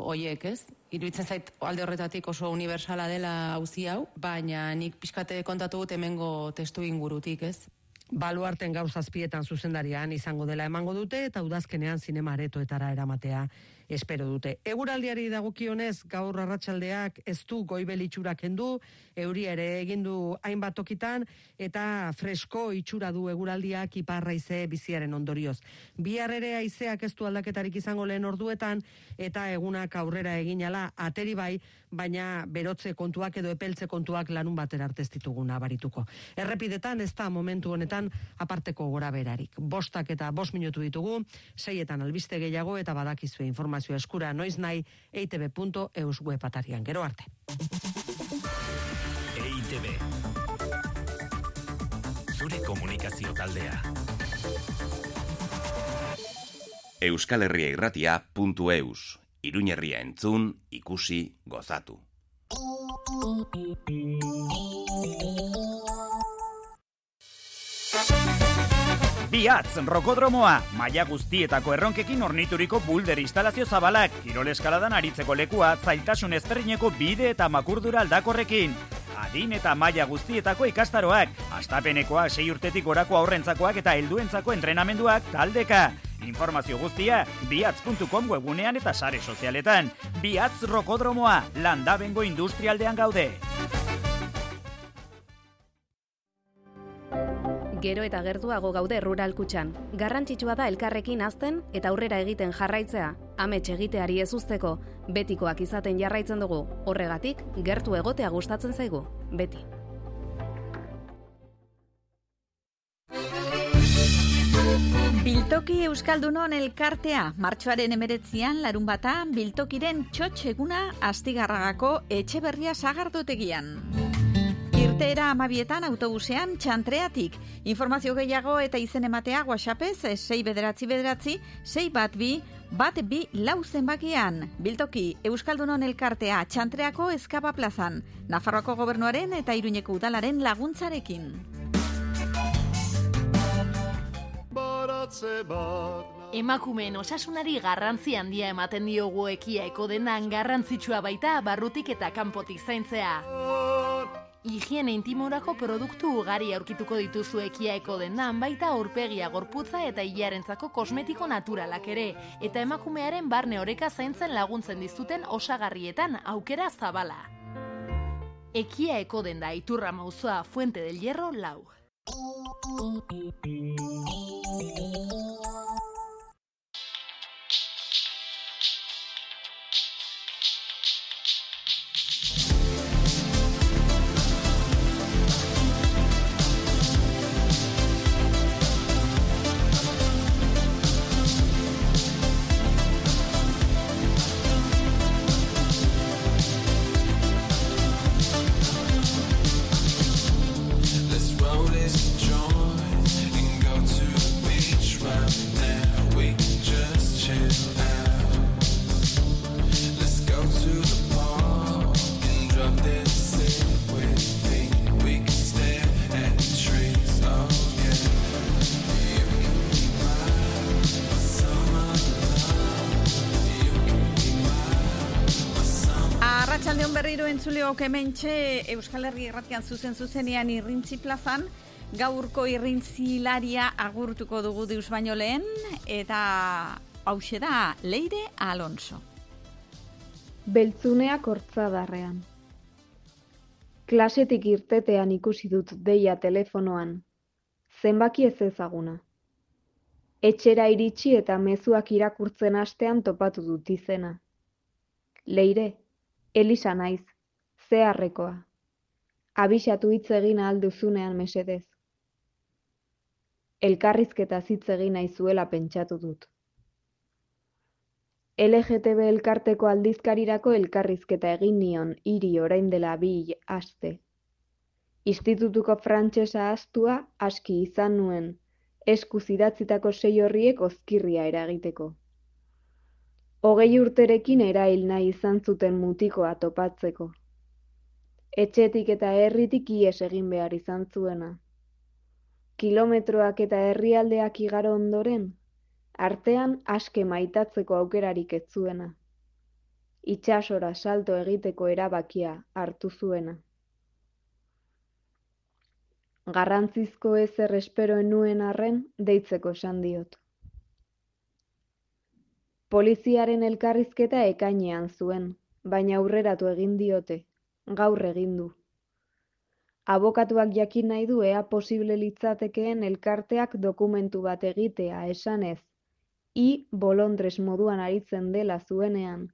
hoiek, ez? Iruditzen zait alde horretatik oso universala dela hauzi hau, baina nik pixkate kontatu dut hemengo testu ingurutik, ez? Baluarten gaur zazpietan zuzendarian izango dela emango dute eta udazkenean zinema aretoetara eramatea espero dute. Eguraldiari dagokionez gaur arratsaldeak ez du goibel itxura kendu, euria ere egin du hainbat tokitan eta fresko itxura du eguraldiak iparraize biziaren ondorioz. Bihar ere haizeak ez du aldaketarik izango lehen orduetan eta egunak aurrera eginala ateri bai, baina berotze kontuak edo epeltze kontuak lanun batera arte ez ditugu nabarituko. Errepidetan ez da momentu honetan aparteko gora berarik. Bostak eta bost minutu ditugu, seietan albiste gehiago eta badakizue informazio eskura noiz nahi eitb.eus web atarian. Gero arte. EITB Zure komunikazio taldea Euskal Herria irratia.eus Iruñerria entzun, ikusi, gozatu. Biatz, rokodromoa, maila guztietako erronkekin ornituriko bulder instalazio zabalak, kirol eskaladan aritzeko lekua, zailtasun ezberdineko bide eta makurdura aldakorrekin. Adin eta maila guztietako ikastaroak, astapenekoa sei urtetik gorako aurrentzakoak eta helduentzako entrenamenduak taldeka. Informazio guztia, biatz.com webunean eta sare sozialetan. Biatz rokodromoa, landabengo industrialdean gaude. Gero eta gertuago gaude rural kutxan. Garrantzitsua da elkarrekin azten eta aurrera egiten jarraitzea. Amets egiteari ez usteko, betikoak izaten jarraitzen dugu. Horregatik, gertu egotea gustatzen zaigu. Beti. Biltoki Euskaldunon elkartea, martxoaren emeretzian larun bata, Biltokiren txotx eguna astigarragako etxe berria sagardotegian. Ir, irteera amabietan autobusean txantreatik. Informazio gehiago eta izen ematea WhatsAppez 6 bederatzi bederatzi, 6 bat bi, bat bi lau zenbakian. Biltoki, Euskaldunon elkartea txantreako eskaba plazan. Nafarroako gobernuaren eta Iruñeko udalaren laguntzarekin. Emakumeen osasunari garrantzi handia ematen diogu ekiaeko dendan garrantzitsua baita barrutik eta kanpotik zaintzea. Higiene intimorako produktu ugari aurkituko dituzu ekiaeko dendan baita aurpegia gorputza eta hilarentzako kosmetiko naturalak ere, eta emakumearen barne oreka zaintzen laguntzen dizuten osagarrietan aukera zabala. Ekia eko denda iturra mauzoa Fuente del Hierro lau. Entzuleok hementxe Euskal Herri erratian zuzen zuzenean irrintzi plazan, gaurko irrintzilaria agurtuko dugu deus baino lehen, eta hause da Leire Alonso. Beltzuneak hortzadarrean. Klasetik irtetean ikusi dut deia telefonoan. Zenbaki ez ezaguna. Etxera iritsi eta mezuak irakurtzen astean topatu dut izena. Leire, Elisa naiz, zeharrekoa. Abixatu hitz egin ahal duzunean mesedez. Elkarrizketa hitz egin nahi zuela pentsatu dut. LGTB elkarteko aldizkarirako elkarrizketa egin nion hiri orain dela bi aste. Institutuko frantsesa astua aski izan nuen, eskuz idatzitako sei horriek ozkirria eragiteko. Hogei urterekin erail nahi izan zuten mutikoa topatzeko. Etxetik eta herritik ies egin behar izan zuena. Kilometroak eta herrialdeak igaro ondoren, artean aske maitatzeko aukerarik ez zuena. Itsasora salto egiteko erabakia hartu zuena. Garrantzizko ezer esperoen nuen arren deitzeko esan diot. Poliziaren elkarrizketa ekainean zuen, baina aurreratu egin diote, gaur egin du. Abokatuak jakin nahi du ea posible litzatekeen elkarteak dokumentu bat egitea esanez, i bolondres moduan aritzen dela zuenean,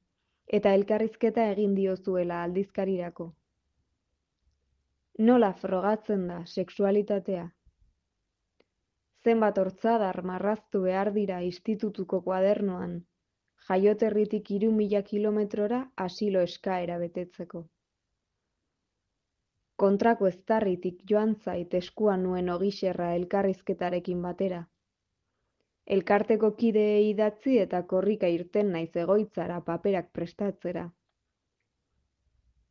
eta elkarrizketa egin diozuela aldizkarirako. Nola frogatzen da sexualitatea? Zenbat hortzadar marraztu behar dira institutuko kuadernoan, jaioterritik hiru mila kilometrora asilo eskaera betetzeko. Kontrako eztarritik joan zait eskuan nuen ogixerra elkarrizketarekin batera. Elkarteko kideei idatzi eta korrika irten naiz egoitzara paperak prestatzera.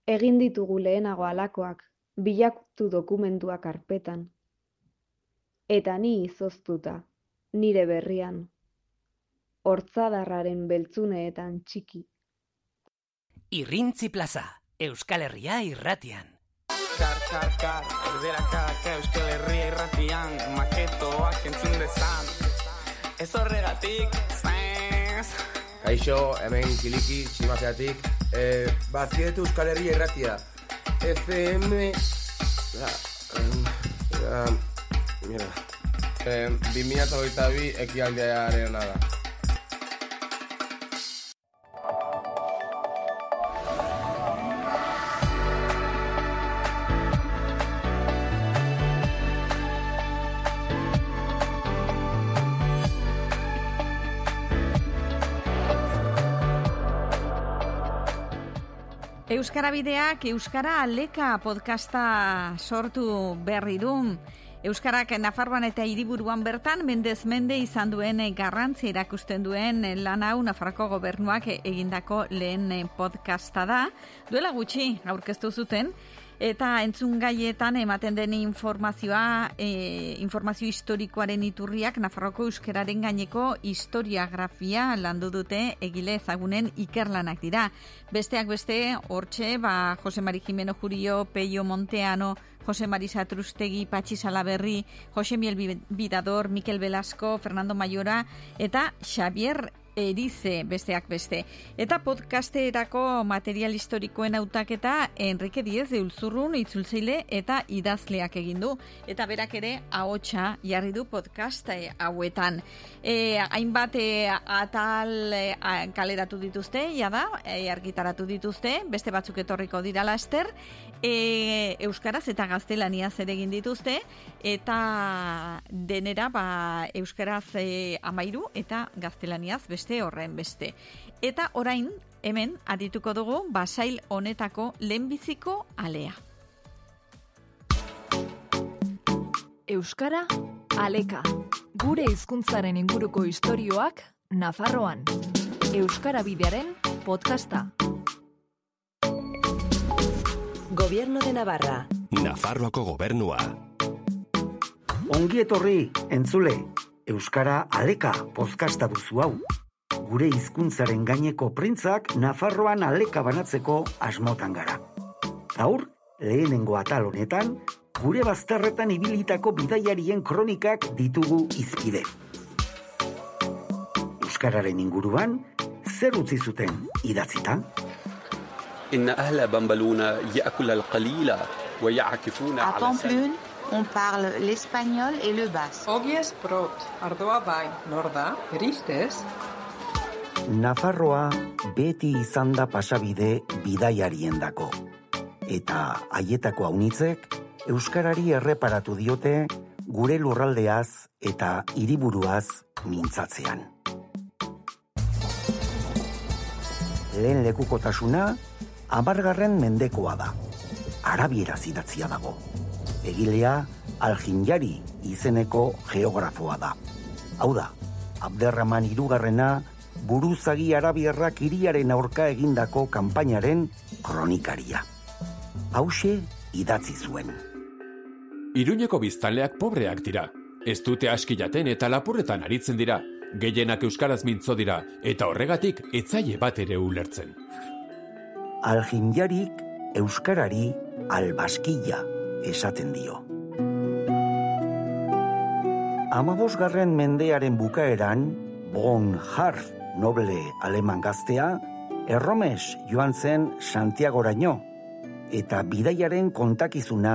Egin ditugu lehenago alakoak, bilaktu dokumentuak arpetan. Eta ni izoztuta, nire berrian, hortzadarraren beltzuneetan txiki. Irrintzi plaza, Euskal Herria irratian. Kar, kar, kar, erderakak Euskal Herria irratian Maketoak entzun dezan Ez horregatik, zaiz Kaixo, hemen kiliki, tximafeatik. Eh, bazkietu Euskal Herria irratia. FM... Ah, em, ah, mira. Eh, 2022 ekialdearen da. Euskara Bideak Euskara Aleka podcasta sortu berri du. Euskarak Nafarroan eta hiriburuan bertan mendez mende izan duen garrantzi erakusten duen lan hau Nafarroko gobernuak egindako lehen podcasta da. Duela gutxi aurkeztu zuten eta entzun gaietan ematen den informazioa, e, informazio historikoaren iturriak Nafarroko euskararen gaineko historiografia landu dute egile ezagunen ikerlanak dira. Besteak beste, hortxe, ba, Jose Mari Jimeno Jurio, Peio Monteano, Jose Marisa Trustegi, Patxi Salaberri, Jose Miel Bidador, Mikel Velasco, Fernando Mayora eta Xavier Erize besteak beste. Eta podcasterako material historikoen hautaketa Enrique Diez de Ulzurrun itzultzaile eta idazleak egin du. Eta berak ere ahotsa jarri du podcast eh, hauetan. E, hainbat e, atal e, kaleratu dituzte, ja da, e, argitaratu dituzte, beste batzuk etorriko dira laster, e, Euskaraz eta gaztelaniaz ere egin dituzte, eta denera ba, Euskaraz e, amairu eta gaztelaniaz beste horren beste. Eta orain, hemen, adituko dugu, basail honetako lehenbiziko alea. Euskara Aleka. Gure hizkuntzaren inguruko istorioak Nafarroan. Euskara bidearen podcasta. Gobierno de Navarra. Nafarroako gobernua. Ongi etorri, entzule, Euskara Aleka podcasta duzu hau. Gure hizkuntzaren gaineko printzak Nafarroan aleka banatzeko asmotan gara. Gaur, lehenengo atal honetan, gure bazterretan ibilitako bidaiarien kronikak ditugu izpide. Euskararen inguruan, zer utzi zuten idatzita? إن أهل بمبلونة يأكل القليل ويعكفون À على Pamplune, on parle l'espagnol et le basque. Ogiez brot, ardoa bai, nor da, eristez? Nafarroa beti izan da pasabide bidaiariendako. Eta haietako haunitzek, Euskarari erreparatu diote gure lurraldeaz eta hiriburuaz mintzatzean. Lehen lekukotasuna, amargarren mendekoa da. Arabieraz idatzia dago. Egilea, Aljinjari izeneko geografoa da. Hau da, Abderraman irugarrena, buruzagi arabierrak iriaren aurka egindako kanpainaren kronikaria. Hauxe idatzi zuen. Iruñeko biztanleak pobreak dira. Ez dute aski jaten eta lapurretan aritzen dira. Gehienak euskaraz mintzo dira eta horregatik etzaile bat ere ulertzen. Aljinjarik euskarari albaskilla esaten dio. Amabosgarren mendearen bukaeran, Bon Harf noble aleman gaztea, erromes joan zen Santiagoraino, eta bidaiaren kontakizuna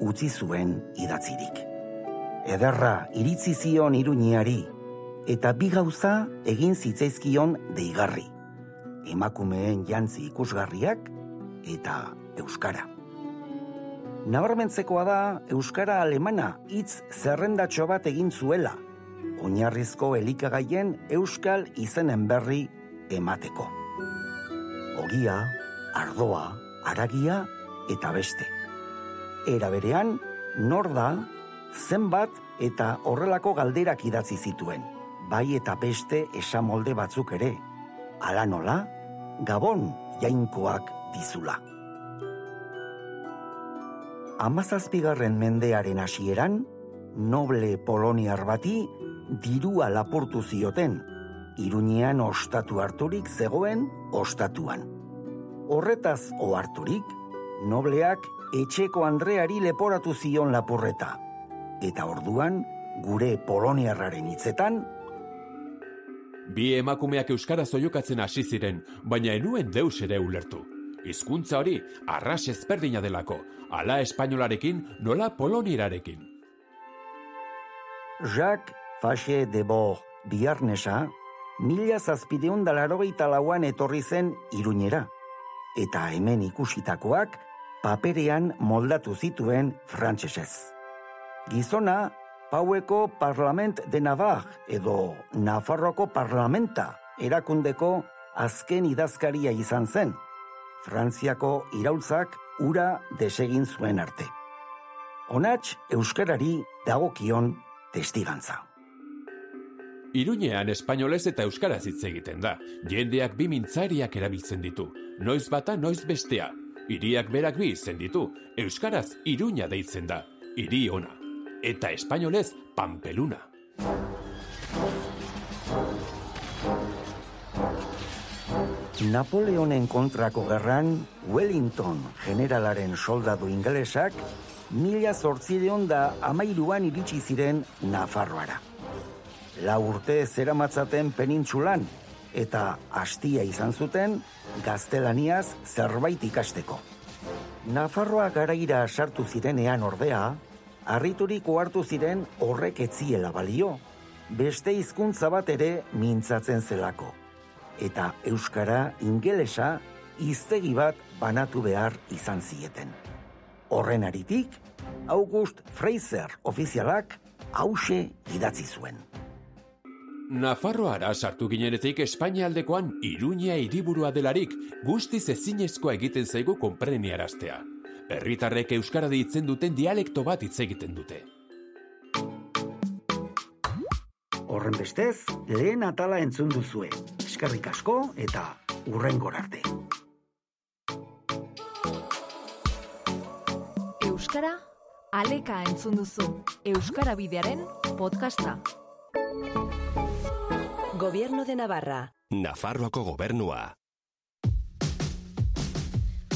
utzi zuen idatzirik. Ederra iritzi zion iruñiari, eta bi gauza egin zitzaizkion deigarri. Emakumeen jantzi ikusgarriak eta euskara. Nabarmentzekoa da euskara alemana hitz zerrendatxo bat egin zuela, oinarrizko elikagaien euskal izenen berri emateko. Ogia, ardoa, aragia eta beste. Era berean, nor da, zenbat eta horrelako galderak idatzi zituen, bai eta beste esamolde batzuk ere. Ala nola, gabon jainkoak dizula. Amazazpigarren mendearen hasieran, noble poloniar bati dirua lapurtu zioten, iruñean ostatu harturik zegoen ostatuan. Horretaz oharturik, nobleak etxeko Andreari leporatu zion lapurreta. Eta orduan, gure poloniarraren hitzetan, Bi emakumeak euskara zoiokatzen hasi ziren, baina enuen deus ere ulertu. Hizkuntza hori arras ezberdina delako, ala espainolarekin nola polonirarekin. Jacques Faxe de Bo biarnesa, mila zazpideun dalarogeita lauan etorri zen iruñera, eta hemen ikusitakoak paperean moldatu zituen frantsesez. Gizona, Paueko Parlament de Navar edo Nafarroko Parlamenta erakundeko azken idazkaria izan zen. Frantziako iraultzak ura desegin zuen arte. Onats euskarari dagokion testigantza. Iruñean espainolez eta euskaraz hitz egiten da. Jendeak bi mintzariak erabiltzen ditu. Noiz bata, noiz bestea. Hiriak berak bi izen ditu. Euskaraz Iruña deitzen da. Hiri ona. Eta espainolez Pampeluna. Napoleonen kontrako gerran, Wellington generalaren soldadu ingelesak, mila zortzideon da amairuan iritsi ziren Nafarroara. La urte zeramatzaten penintsulan, eta hastia izan zuten gaztelaniaz zerbait ikasteko. Nafarroa garaira sartu zirenean ordea, harriturik hartu ziren horrek etziela balio, beste hizkuntza bat ere mintzatzen zelako. Eta euskara ingelesa hiztegi bat banatu behar izan zieten. Horren aritik, August Fraser ofizialak hause idatzi zuen. Nafarroara sartu ginenetik Espainialdekoan Iruña hiriburua delarik guztiz ezinezkoa egiten zaigu konpreniaraztea. Herritarrek euskara deitzen duten dialekto bat hitz egiten dute. Horren bestez, lehen atala entzun duzue. Eskerrik asko eta urrengor arte. Euskara aleka entzun duzu. Euskara bidearen podcasta. Gobierno de Navarra. Nafarroako gobernua.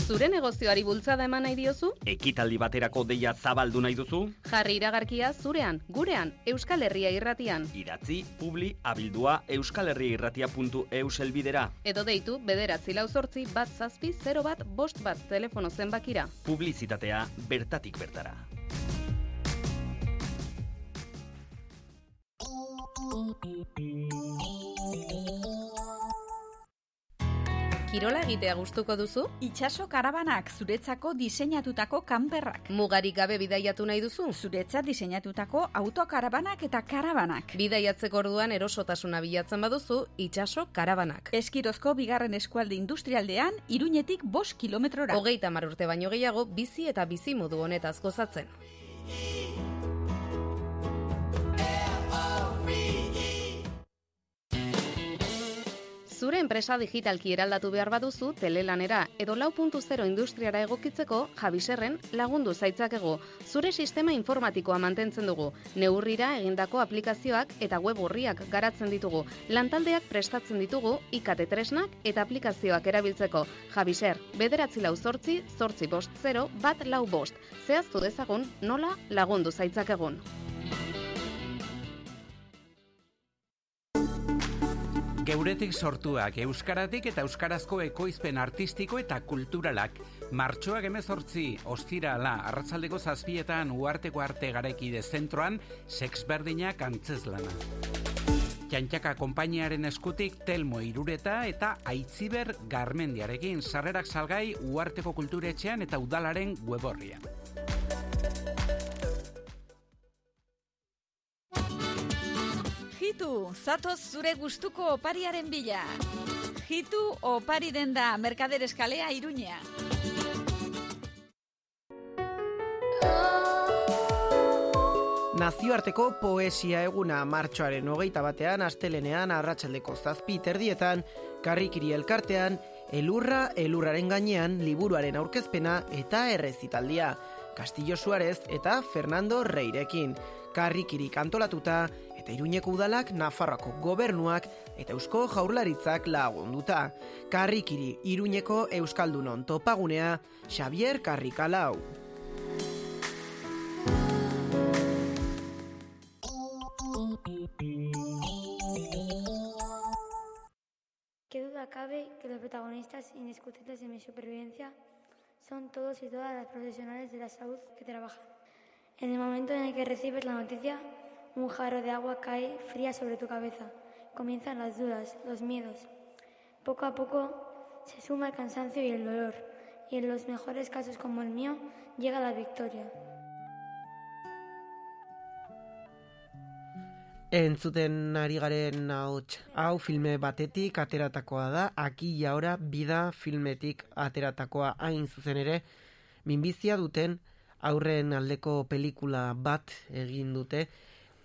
Zure negozioari bultzada eman nahi diozu? Ekitaldi baterako deia zabaldu nahi duzu? Jarri iragarkia zurean, gurean, Euskal Herria irratian. Idatzi, publi, abildua, euskalherriairratia.eus elbidera. Edo deitu, bederatzi lau zortzi, bat zazpi, 0 bat, bost bat telefono zenbakira. Publizitatea bertatik bertara. Kirola egitea gustuko duzu? Itxaso karabanak zuretzako diseinatutako kanperrak. Mugarik gabe bidaiatu nahi duzu? Zuretzat diseinatutako autokarabanak eta karabanak. Bidaiatzeko orduan erosotasuna bilatzen baduzu, itxaso karabanak. Eskirozko bigarren eskualde industrialdean, iruñetik bost kilometrora. Hogeita mar urte baino gehiago, bizi eta bizi modu honetaz gozatzen. Zure enpresa digitalki eraldatu behar baduzu telelanera edo lau puntu zero industriara egokitzeko Javiserren lagundu zaitzakegu. Zure sistema informatikoa mantentzen dugu. Neurrira egindako aplikazioak eta web horriak garatzen ditugu. Lantaldeak prestatzen ditugu ikate tresnak eta aplikazioak erabiltzeko. Javiser, bederatzi lau zortzi, zortzi bost zero, bat lau bost. Zehaztu dezagun nola lagundu zaitzakegun. Geuretik sortuak, euskaratik eta euskarazko ekoizpen artistiko eta kulturalak. Martxoak emezortzi, ostirala, arratzaldeko zazpietan uarteko arte garaikide zentroan, sexberdinak antzezlana. Txantxaka konpainiaren eskutik Telmo Irureta eta Aitziber Garmendiarekin sarrerak salgai uarteko kulturetxean eta udalaren weborrian. Jitu, zatoz zure gustuko opariaren bila. Jitu opari denda Merkader Eskalea Iruña. Nazioarteko poesia eguna martxoaren hogeita batean, astelenean, arratsaldeko zazpi terdietan, karrikiri elkartean, elurra, elurraren gainean, liburuaren aurkezpena eta errezitaldia. Castillo Suarez eta Fernando Reirekin. Karrikiri kantolatuta eta Iruñeko udalak Nafarroako gobernuak eta Eusko Jaurlaritzak lagunduta. Karrikiri Iruñeko Euskaldunon topagunea Xavier Karrikalau. Qué duda cabe que los protagonistas indiscutibles de mi supervivencia son todos y todas las profesionales de la salud que trabajan. En el momento en el que recibes la noticia, un jarro de agua cae fría sobre tu cabeza. Comienzan las dudas, los miedos. Poco a poco se suma el cansancio y el dolor, y en los mejores casos como el mío, llega la victoria. Entzuten ari garen ahots, hau filme batetik ateratakoa da, aki jaora bida filmetik ateratakoa hain zuzen ere, minbizia duten aurren aldeko pelikula bat egin dute,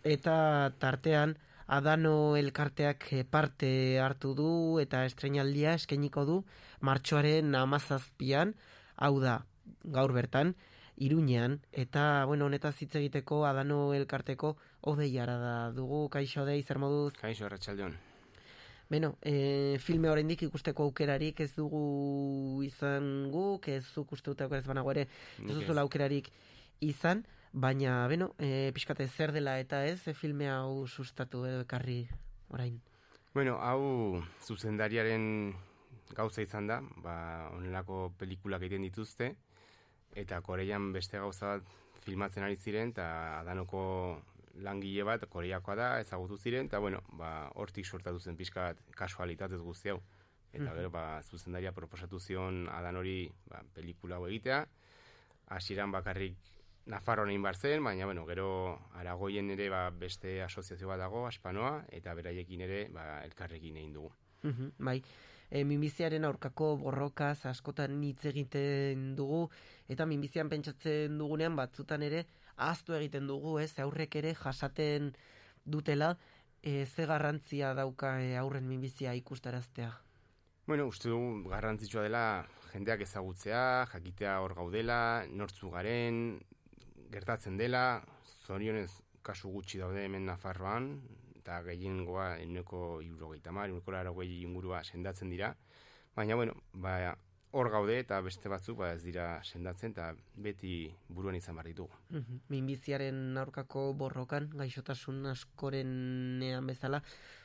eta tartean Adano elkarteak eh, parte hartu du eta estrenaldia eskainiko du martxoaren amazazpian, hau da, gaur bertan, Iruñean, eta, bueno, honetaz hitz egiteko Adano elkarteko odeiara da dugu, kaixo odei, zer moduz? Kaixo, Arratxaldeon. Beno, e, filme oraindik ikusteko aukerarik ez dugu izan guk, ez zuk uste dute ez banago ere, ez. duzula aukerarik izan, baina, beno, e, pixkate zer dela eta ez, e, filme hau sustatu edo ekarri orain. Bueno, hau zuzendariaren gauza izan da, ba, onelako pelikulak egiten dituzte, eta Koreian beste gauza bat filmatzen ari ziren, eta adanoko langile bat Koreakoa da, ezagutu ziren, eta bueno, ba, hortik sortatu zen pixka bat kasualitatez guzti hau. Eta Mhm. gero, ba, zuzendaria proposatu zion adan hori ba, pelikula hau egitea, hasieran bakarrik Nafarroan egin bar zen, baina bueno, gero Aragoien ere ba, beste asoziazio bat dago, Aspanoa, eta beraiekin ere ba, elkarrekin egin dugu. Mhm, bai, e, minbiziaren aurkako borrokaz askotan hitz egiten dugu, eta minbizian pentsatzen dugunean batzutan ere ahaztu egiten dugu, ez, aurrek ere jasaten dutela, e, ze garrantzia dauka e, aurren minbizia ikustaraztea. Bueno, uste dugu garrantzitsua dela jendeak ezagutzea, jakitea hor gaudela, nortzu garen, gertatzen dela, zorionez kasu gutxi daude hemen Nafarroan, eta gehiengoa eneko irurogeita mar, eneko larogei ingurua sendatzen dira, baina bueno, ba, hor gaude eta beste batzuk ba, ez dira sendatzen eta beti buruan izan behar ditugu. Mhm. Minbiziaren aurkako borrokan, gaixotasun askorenean bezala,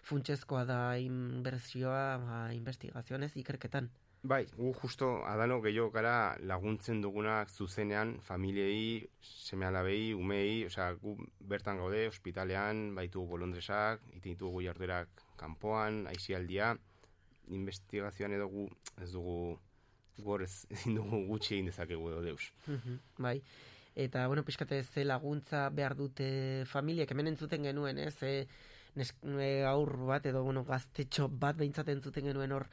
funtsezkoa da inbertsioa, ba, investigazioanez, ikerketan. Bai, gu justo adano gehiago gara laguntzen dugunak zuzenean familiei, seme alabei, umei, osea, gu bertan gaude, ospitalean, baitu bolondresak, iten ditugu jarduerak kanpoan, aizialdia, investigazioan edo gu ez dugu gor ez ezin dugu gutxi egin dezakegu edo deus. Mhm, bai. Eta, bueno, pixkate ze laguntza behar dute familiek, hemen entzuten genuen, ez? E, nesk, e, aur bat edo, bueno, gaztetxo bat behintzat entzuten genuen hor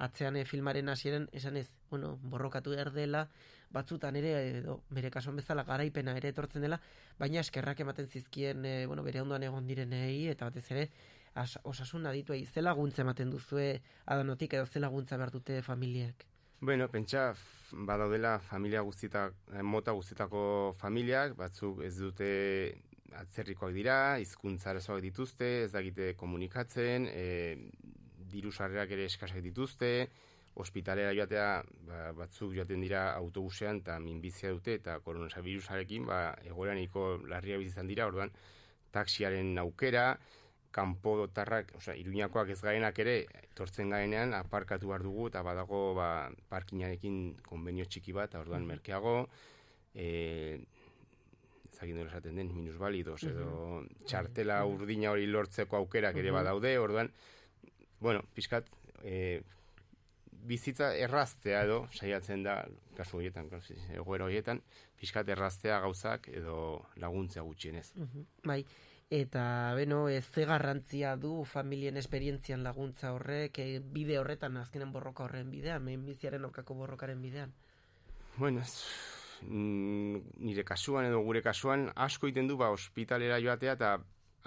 atzean e, filmaren hasieren esan ez, bueno, borrokatu behar dela, batzutan ere, edo, bere kasuan bezala garaipena ere etortzen dela, baina eskerrak ematen zizkien, e, bueno, bere ondoan egon direnei, eta batez ere, as, osasun adituei, ze laguntza ematen duzue adanotik, edo ze laguntza behar dute familiek? Bueno, pentsa badaudela familia guztietak, eh, mota guztietako familiak, batzuk ez dute atzerrikoak dira, hizkuntza arazoak dituzte, ez dakite komunikatzen, e, diru sarrerak ere eskasak dituzte, ospitalera joatea ba, batzuk joaten dira autobusean eta minbizia dute eta koronavirusarekin ba, egoera nahiko larria bizizan dira, orduan taxiaren aukera, kanpo dotarrak, osea, iruñakoak ez garenak ere, etortzen garenean, aparkatu behar dugu, eta badago, ba, parkinarekin konbenio txiki bat, orduan merkeago, e, ezagin nola esaten den, minusbalidos, edo txartela urdina hori lortzeko aukerak ere badaude, orduan, bueno, pixkat, e, bizitza erraztea edo, saiatzen da, kasu horietan, egoera horietan, pixkat erraztea gauzak edo laguntzea gutxienez. Mhm, Bai, eta beno, ez ze garrantzia du familien esperientzian laguntza horrek, e, bide horretan, azkenen borroka horren bidean, minbiziaren aurkako borrokaren bidean. Bueno, ez, mm, nire kasuan edo gure kasuan asko egiten du ba ospitalera joatea eta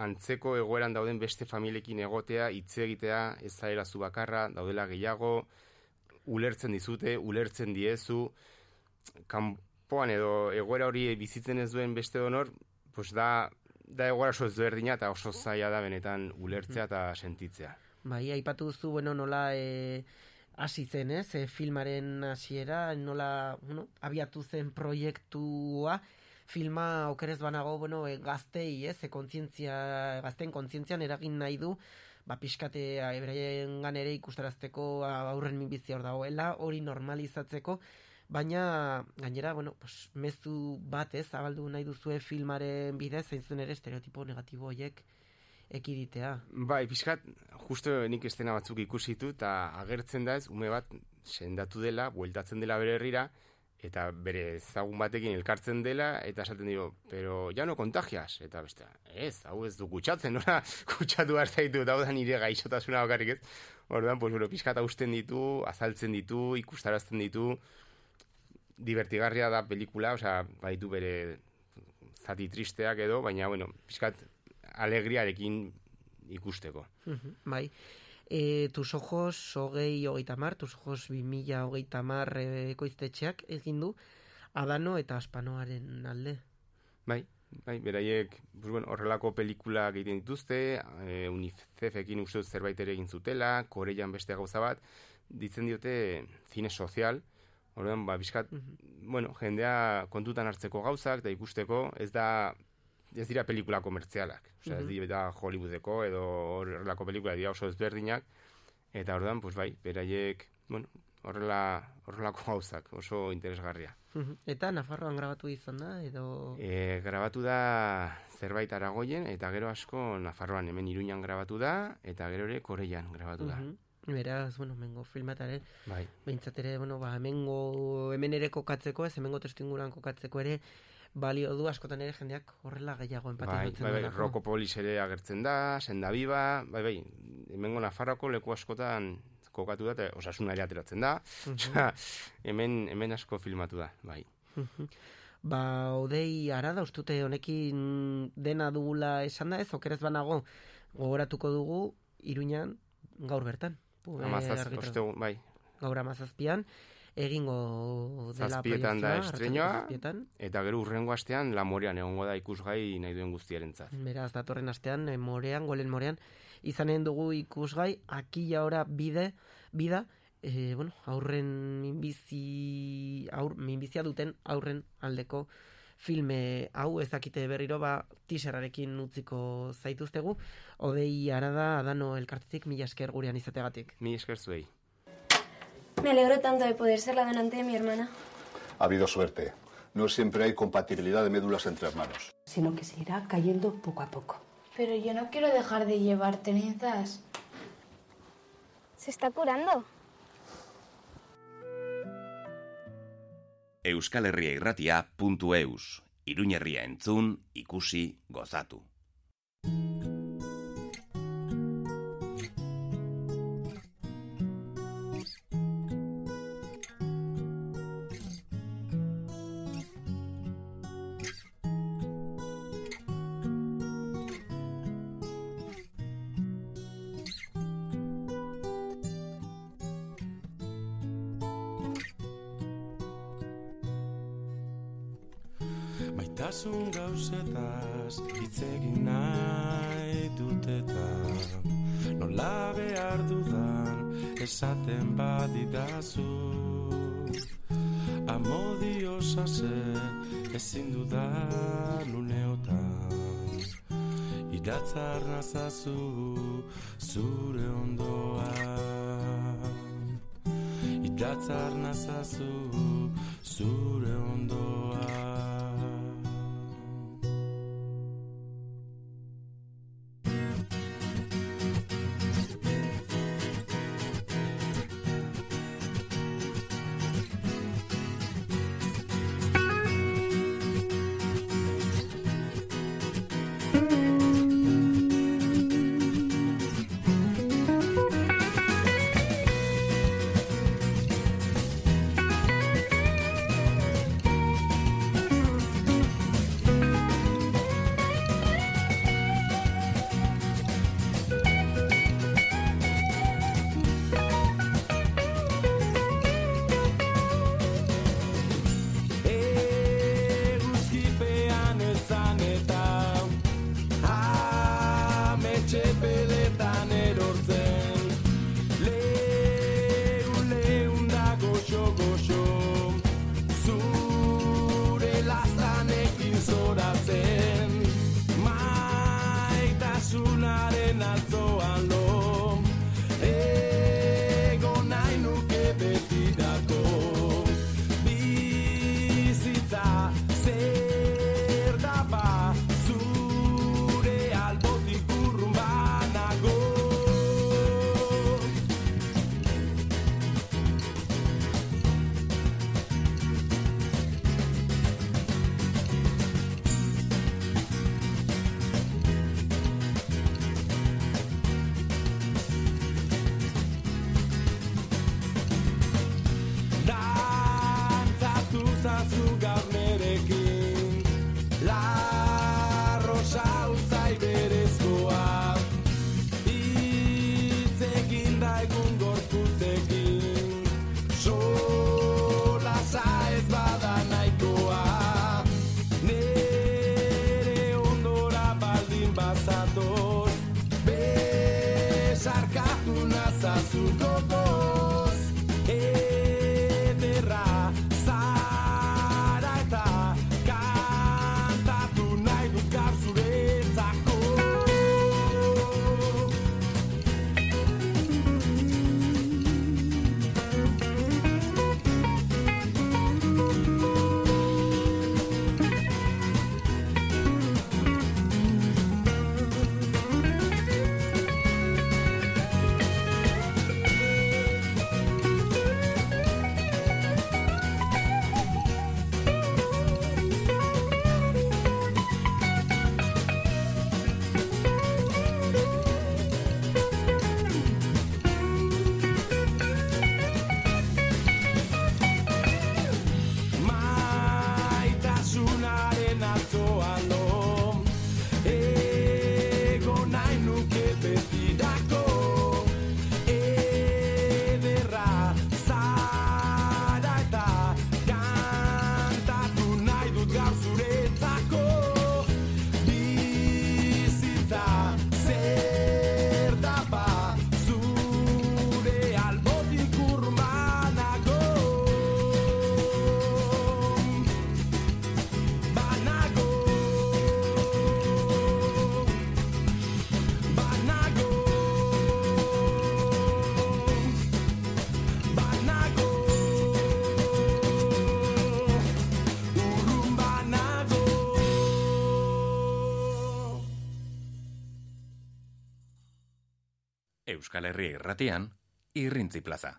antzeko egoeran dauden beste familiekin egotea, hitz egitea, ez zaera zu bakarra, daudela gehiago, ulertzen dizute, ulertzen diezu, kanpoan edo egoera hori bizitzen ez duen beste honor, pues da, da egoera oso ezberdina eta oso zaila da benetan ulertzea eta sentitzea. Bai, aipatu duzu, bueno, nola e, hasi zen, ez, e, filmaren hasiera, nola, bueno, abiatu zen proiektua, filma okerez banago, bueno, e, gaztei, ez, e, kontzientzia, gazten kontzientzian eragin nahi du, ba, pixkate, ebreien ere ikustarazteko aurren minbizia hor dagoela, hori normalizatzeko, baina, gainera, bueno, pues, mezu bat, ez, zabaldu nahi duzue filmaren bidez, zein zuen ere estereotipo negatibo horiek ekiditea. Bai, pixkat, justo nik estena batzuk ikusi ditut, eta agertzen da ez, ume bat sendatu dela, bueltatzen dela bere herrira, eta bere ezagun batekin elkartzen dela, eta esaten dio, pero ja no kontagias, eta beste, ez, hau ez du kutsatzen, nora kutsatu behar zaitu, eta da nire gaixotasuna bakarrik ez. Orduan, pues, bueno, pixkat usten ditu, azaltzen ditu, ikustarazten ditu, divertigarria da pelikula, osea, baditu bere zati tristeak edo, baina, bueno, pixkat alegriarekin ikusteko. Mhm, Bai. E, tus ojos hogei hogeita mar, tus ojos bi mila hogeita mar e, ekoiztetxeak egin du Adano eta Aspanoaren alde. Bai, bai, beraiek, pues, bueno, horrelako pelikulak egiten dituzte, e, UNICEFekin uste zerbait ere egin zutela, Koreian beste gauza bat, ditzen diote cine sozial, Orduan, ba, bizkat, bueno, jendea kontutan hartzeko gauzak, da ikusteko, ez da, ez dira pelikula komertzialak. Osea, ez Mhm. dira Hollywoodeko edo horrelako pelikula dira oso ezberdinak, eta orduan, pues bai, beraiek, bueno, horrela, horrelako gauzak, oso interesgarria. Mhm. Eta Nafarroan grabatu izan da, edo... E, grabatu da zerbait aragoien, eta gero asko Nafarroan hemen Iruñan grabatu da, eta gero ere Koreian grabatu da. Mhm. Beraz, bueno, mengo filmataren, Bai. behintzat ere, bueno, ba, hemengo, hemen ere kokatzeko, ez hemengo testuinguran kokatzeko ere, balio du askotan ere jendeak horrela gehiago Bai, empatizatzen bai, bai, duelako. Rokopolis ere agertzen da, Senda Biba, bai, bai, hemengo Nafarroko leku askotan kokatu da, eta osasuna ere ateratzen da, Mhm. osea, hemen, hemen asko filmatu da, bai. Mhm. Ba, odei arada, ustute honekin dena dugula esan da ez, okerez banago, gogoratuko dugu, iruñan, gaur bertan. Amazaz, ostegun, bai, Gaur amazazpian, egingo dela zazpietan da zazpietan. eta gero urrengo astean Lamorean egongo da ikusgai nahi duen guztiarentzat. Beraz, datorren astean, eh, morean, golen morean, izanen dugu ikusgai, akila ora bide, bida, e, bueno, aurren minbizi, aur, minbizia duten aurren aldeko filme hau ez dakite berriro ba teaserarekin utziko zaituztegu odei arada adano elkartetik mila esker gurean izategatik Mi esker zuei. Me alegro tanto de poder ser la donante de mi hermana. Ha habido suerte. No siempre hay compatibilidad de médulas entre hermanos. Sino que se irá cayendo poco a poco. Pero yo no quiero dejar de llevar trenzas. Se está curando. Euskal Herria irratia.eus. Iruñerria entzun, ikusi, gozatu. Euskal Herria irratian, irrintzi plaza.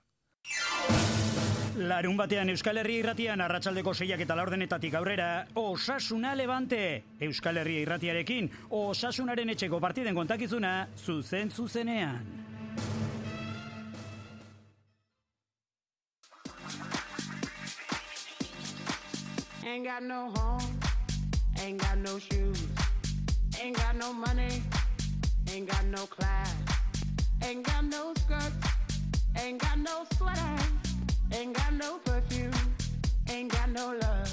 Larun batean Euskal Herria irratian arratsaldeko seiak eta laurdenetatik aurrera Osasuna Levante Euskal Herria irratiarekin Osasunaren etxeko partiden kontakizuna zuzen zuzenean. Ain't got no home, ain't got no shoes, ain't got no money, ain't got no class, ain't got no skirts, ain't got no sweater, ain't got no perfume, ain't got no love,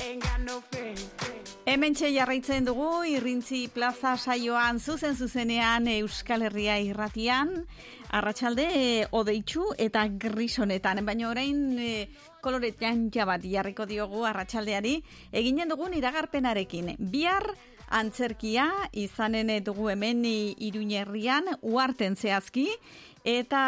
ain't got no faith. Hementxe jarraitzen dugu Irrintzi Plaza saioan zuzen zuzenean Euskal Herria irratian. Arratsalde e, odeitsu eta gris honetan baina orain e, kolore jantja bat jarriko diogu arratsaldeari. Eginen dugun iragarpenarekin. Bihar antzerkia izanen dugu hemen Iruñerrian uarten zehazki eta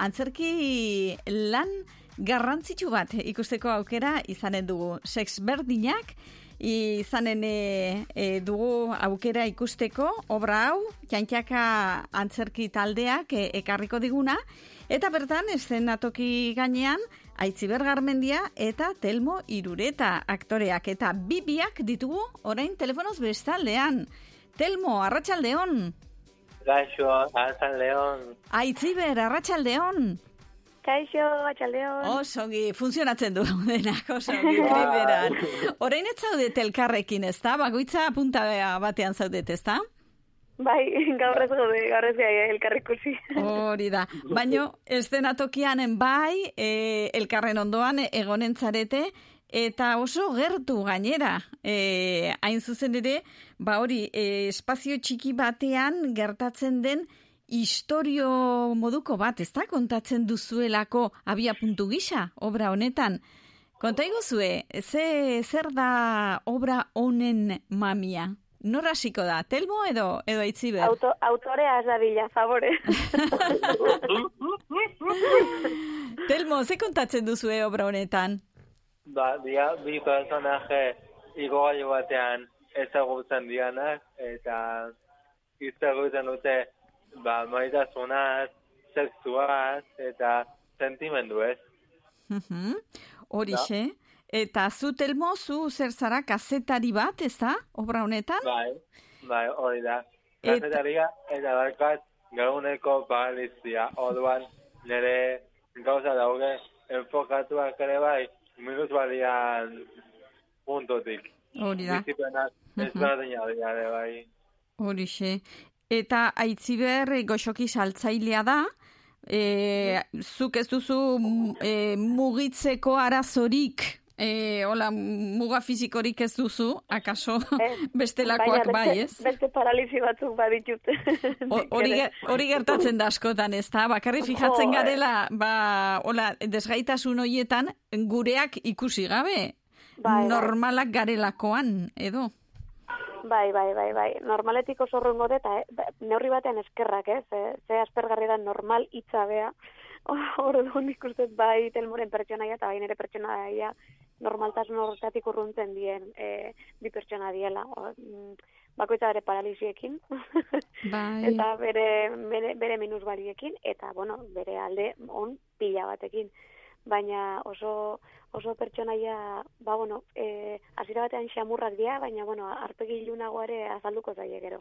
antzerki lan garrantzitsu bat ikusteko aukera izanen dugu. Sex berdinak izanen e, e, dugu aukera ikusteko. Obra hau jantxaka antzerki taldeak e, ekarriko diguna. Eta bertan eszenatoki gainean Aitziber Garmendia eta Telmo Irureta aktoreak eta bibiak ditugu orain telefonoz bestaldean. Telmo, arratsaldeon. Gaixo, Arratzal León. Aitziber, arratsaldeon. Kaixo, atxaldeon. Osongi, funtzionatzen du denak, osongi, primeran. Orain ez zaudete elkarrekin, ez da? Bagoitza punta batean zaudete, ez da? Bai, gaur ez gaude, gaur ez gai elkarrikusi. Hori da. Baino, eszenatokianen bai, e, elkarren ondoan egonen zarete, eta oso gertu gainera. E, hain zuzen ere, ba hori, e, espazio txiki batean gertatzen den historio moduko bat, ez da? Kontatzen duzuelako abia puntu gisa, obra honetan. Konta iguzue, ze, zer da obra honen mamia? Nor hasiko da, Telmo edo, edo Aitziber? Auto, autorea ez da bila, favore. Telmo, ze kontatzen duzue obra honetan? Ba, dia, bi personaje igogailu batean ezagutzen dianak, eta egiten dute, ba, maitasunaz, sexuaz, eta sentimendu ez. Mhm, Horixe. Eta zu, Telmo, zu zer zara kazetari bat, ez da, obra honetan? Bai, bai, hori da. Eta- Kazetaria eta barkat gauneko paralizia. Orduan, nire gauza daude enfokatuak ere bai, minutualian puntotik. Hori da. Bizipenak dira ere bai. Horixe. Eta Aitziber eh, goxoki saltzailea da, e, zuk ez duzu e, mugitzeko arazorik E, hola, muga fizikorik ez duzu, akaso bestelakoak bai, beste- ez? Beste paralisi batzuk baditut. Hori ge- hori gertatzen da askotan, ez da? Bakarri fijatzen garela, ba, hola, desgaitasun hoietan, gureak ikusi gabe, Bai, bai. normalak garelakoan, edo? Bai, bai, bai, bai. Normaletik oso urrungo dut, eta eh, neurri batean eskerrak, ez? Eh, Ze aspergarri da normal hitza bea. Orduan ikusten bai telmoren pertsonaia eta bai nire pertsonaia normaltasun horretatik urruntzen dien e, bi pertsona diela. O, mm, bakoitza bere paralisiekin. Bai. eta bere, bere, bere minusbaliekin, eta, bueno, bere alde on pila batekin. Baina oso, oso pertsonaia, ba, bueno, e, hasiera batean xamurrak dira, baina, bueno, arpegi ilunago ere azalduko zaie gero.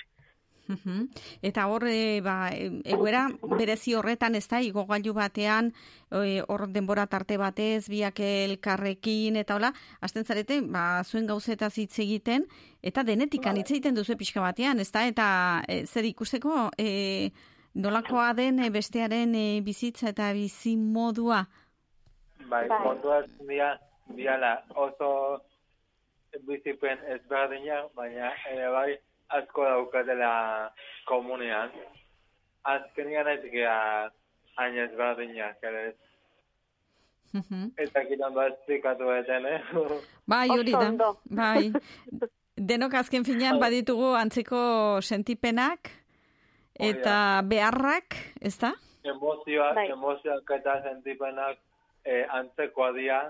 Mhm. Eta hor, e, ba, egoera berezi horretan, ez da, igogailu batean, e, hor denbora tarte batez, biak elkarrekin, eta hola, hasten zarete, ba, zuen gauzetaz hitz egiten, eta denetikan hitz egiten duzu pixka batean, ez da, eta e, zer ikusteko, e, nolakoa den e, bestearen e, bizitza eta bizi modua. Bai, Bai. kontuak dira, diala oso bizipen ezberdinak, baina ere bai asko daukatela komunean. Azkenian ez gea hain ezberdinak ere. ez. Mhm. Eta kitan bat zikatu eten, eh? Bai, hori da. Bai. Denok azken finean baditugu antzeko sentipenak eta beharrak, ez da? Emozioak, Bai. emozioak eta sentipenak eh, antzekoa dira,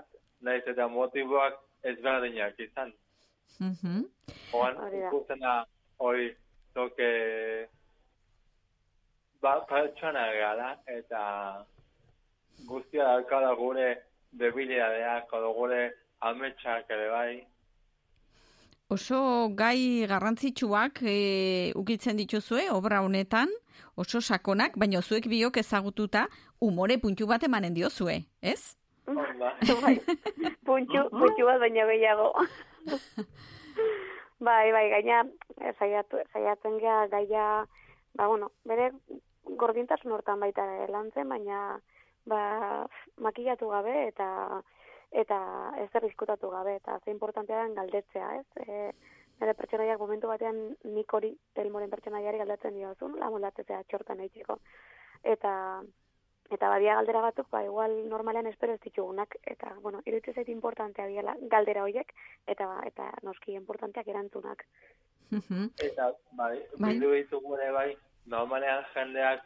naiz eta motiboak ezberdinak izan. Mhm. Oan, Hori da. ikusten da, hori, toke, ba, pertsona gara, eta guztia daukala gure debilidadeak, edo gure ametsak ere bai. Oso gai garrantzitsuak e, ukitzen dituzue obra honetan, oso sakonak, baina zuek biok ezagututa umore puntu bat emanen diozue, ez? bai, puntxu, puntxu bat baina gehiago. bai, bai, gaina, eh, saiatu, saiatzen gea gaia, ba, bueno, bere gordintasun hortan baita lantzen, baina ba, makillatu gabe eta eta ez erriskutatu gabe, eta ze importantea den galdetzea, ez? E, nire pertsonaiak momentu batean nik hori telmoren pertsonaiari galdatzen diozun, lamulatzea txortan eitzeko. Eta eta badia galdera batzuk, ba, igual normalean espero ez ditugunak, eta, bueno, iruditzen zait importantea diela galdera horiek, eta, eta noski importanteak erantzunak. Eta, bai, Bai. bildu ditugu ere bai, normalean jendeak